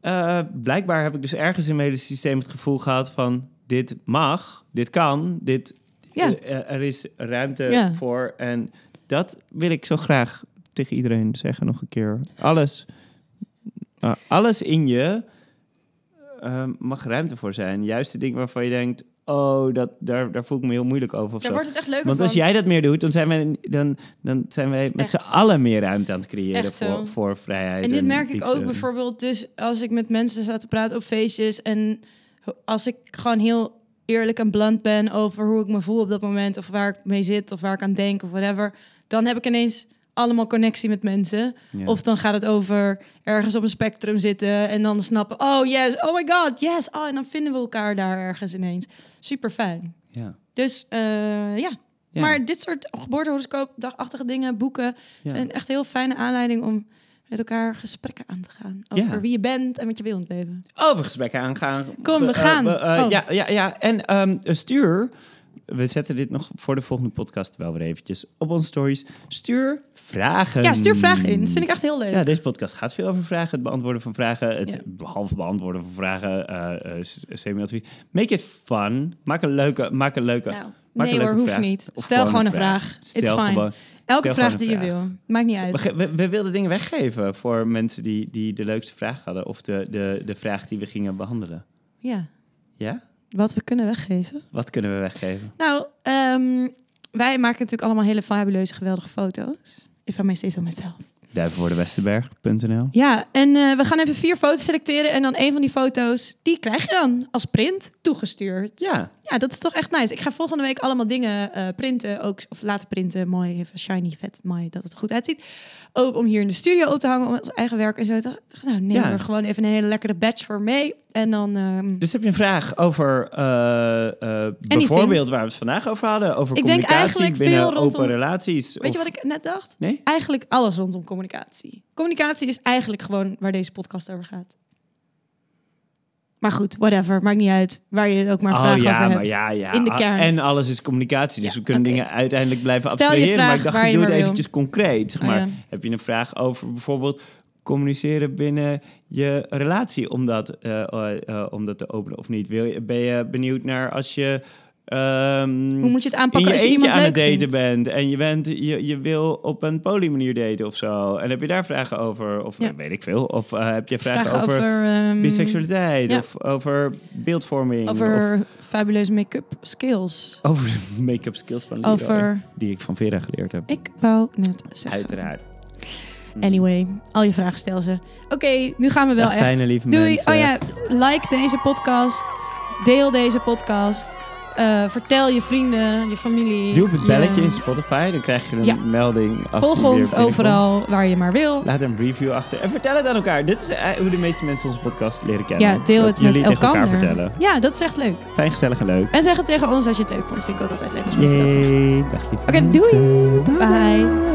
S2: eh, blijkbaar heb ik dus ergens in mijn hele systeem het gevoel gehad van dit mag, dit kan, dit,
S1: Ja.
S2: eh, er is ruimte
S1: Ja.
S2: voor. En dat wil ik zo graag tegen iedereen zeggen nog een keer. Alles, eh, alles in je eh, mag ruimte voor zijn. Juist de dingen waarvan je denkt, oh, dat, daar, daar voel ik me heel moeilijk over. Of
S1: Daar
S2: zo.
S1: wordt het echt leuker
S2: Want als jij dat meer doet, dan zijn wij, dan, dan zijn wij met z'n allen meer ruimte aan het creëren voor, voor vrijheid.
S1: En dit merk ik ook bijvoorbeeld dus als ik met mensen sta te praten op feestjes en als ik gewoon heel eerlijk en blunt ben over hoe ik me voel op dat moment of waar ik mee zit of waar ik aan denk of whatever, dan heb ik ineens allemaal connectie met mensen. Of dan gaat het over ergens op een spectrum zitten en dan snappen, oh yes, oh my god, yes, oh en dan vinden we elkaar daar ergens ineens. Super fijn.
S2: ja.
S1: Dus eh, ja.
S2: Ja.
S1: maar dit soort geboortehoroscoop, dagachtige dingen, boeken,
S2: Ja.
S1: zijn echt heel fijne aanleiding om met elkaar gesprekken aan te gaan. Over
S2: Ja.
S1: wie je bent en wat je wil in het leven.
S2: over gesprekken aangaan.
S1: Kom, we
S2: Eh,
S1: gaan.
S2: eh,
S1: Oh.
S2: Ja, ja, ja. En ehm, stuur. We zetten dit nog voor de volgende podcast wel weer eventjes op onze stories. Stuur vragen.
S1: Ja, stuur vragen in. Dat vind ik echt heel leuk.
S2: Ja, deze podcast gaat veel over vragen. Het beantwoorden van vragen. Het
S1: Ja.
S2: behalve beantwoorden van vragen. eh, eh, semi-advies. Make it fun. Maak een leuke... Maak een leuke
S1: Nou,
S2: maak
S1: nee
S2: een leuke
S1: hoor, hoeft
S2: vraag.
S1: niet.
S2: Of
S1: Stel gewoon een vraag.
S2: Stel
S1: It's fine.
S2: gewoon-
S1: Elke
S2: stel
S1: vraag die je
S2: vraag.
S1: wil. Maakt niet uit.
S2: we, we wilden dingen weggeven voor mensen die, die de leukste vraag hadden. Of de, de, de vraag die we gingen behandelen.
S1: Ja,
S2: Ja?
S1: Wat we kunnen weggeven.
S2: Wat kunnen we weggeven?
S1: Nou, ehm, wij maken natuurlijk allemaal hele fabuleuze, geweldige foto's. If I may say so myself.
S2: Duivenvoordewesterberg.nl.
S1: Ja, en eh, we gaan even vier foto's selecteren. En dan een van die foto's, die krijg je dan als print toegestuurd.
S2: Ja,
S1: Ja, dat is toch echt nice. Ik ga volgende week allemaal dingen eh, printen, ook, of laten printen. Mooi, even shiny, vet, mooi, dat het er goed uitziet. Ook om hier in de studio op te hangen, om ons eigen werk en zo te... Nou, neem
S2: Ja.
S1: er gewoon even een hele lekkere batch voor mee. En dan... ehm,
S2: dus heb je een vraag over eh, eh, bijvoorbeeld waar we het vandaag over hadden? Over
S1: Ik denk
S2: communicatie
S1: eigenlijk
S2: binnen
S1: veel rondom-
S2: open relaties?
S1: weet je wat ik net dacht?
S2: Nee?
S1: Eigenlijk alles rondom communicatie. Communicatie is eigenlijk gewoon waar deze podcast over gaat. Maar goed, whatever. Maakt niet uit waar je het ook maar
S2: oh
S1: vragen
S2: ja,
S1: over hebt.
S2: maar ja, ja.
S1: In de
S2: Ah,
S1: kern.
S2: En alles is communicatie, dus
S1: Ja,
S2: we kunnen dingen uiteindelijk blijven
S1: Stel
S2: abstraheren. maar ik dacht,
S1: waar
S2: ik
S1: je
S2: doe het
S1: wil.
S2: eventjes concreet. Zeg
S1: Oh,
S2: maar,
S1: ja.
S2: heb je een vraag over bijvoorbeeld communiceren binnen je relatie om dat, om dat te openen of niet? Wil je, ben je benieuwd naar als je ehm,
S1: Hoe moet je het aanpakken
S2: je
S1: als je iemand
S2: aan
S1: leuk
S2: het daten
S1: vindt?
S2: bent en je, bent, je, je wil op een polymanier daten of zo. En heb je daar vragen over? Of
S1: Ja.
S2: eh, weet ik veel. Of eh, heb je vragen,
S1: Vragen
S2: over,
S1: over, ehm,
S2: biseksualiteit
S1: ja.
S2: of over beeldvorming? Of
S1: over fabuleuze make-up skills.
S2: over de make-up skills van Leroy.
S1: Over...
S2: Die ik van Vera geleerd heb.
S1: Ik wou net zeggen.
S2: Uiteraard.
S1: Anyway, al je vragen stel ze. Oké, nu gaan we wel
S2: Dag,
S1: echt.
S2: fijne, lieve
S1: Doei.
S2: mensen.
S1: Oh ja, like deze podcast. Deel deze podcast. Eh, vertel je vrienden, je familie.
S2: Doe op het
S1: je-
S2: belletje in Spotify, dan krijg je een
S1: Ja.
S2: melding. Als
S1: Volg ons overal waar je maar wil.
S2: Laat een review achter en vertel het aan elkaar. Dit is eh, hoe de meeste mensen onze podcast leren kennen.
S1: Ja, deel het met
S2: elkaar
S1: elkaar.
S2: vertellen.
S1: Ja, dat is echt leuk.
S2: Fijn, gezellig en leuk.
S1: En zeg het tegen ons als je het leuk vond. Vind ik ook altijd leuk als mensen dat zeggen. Oké, doei. Bye.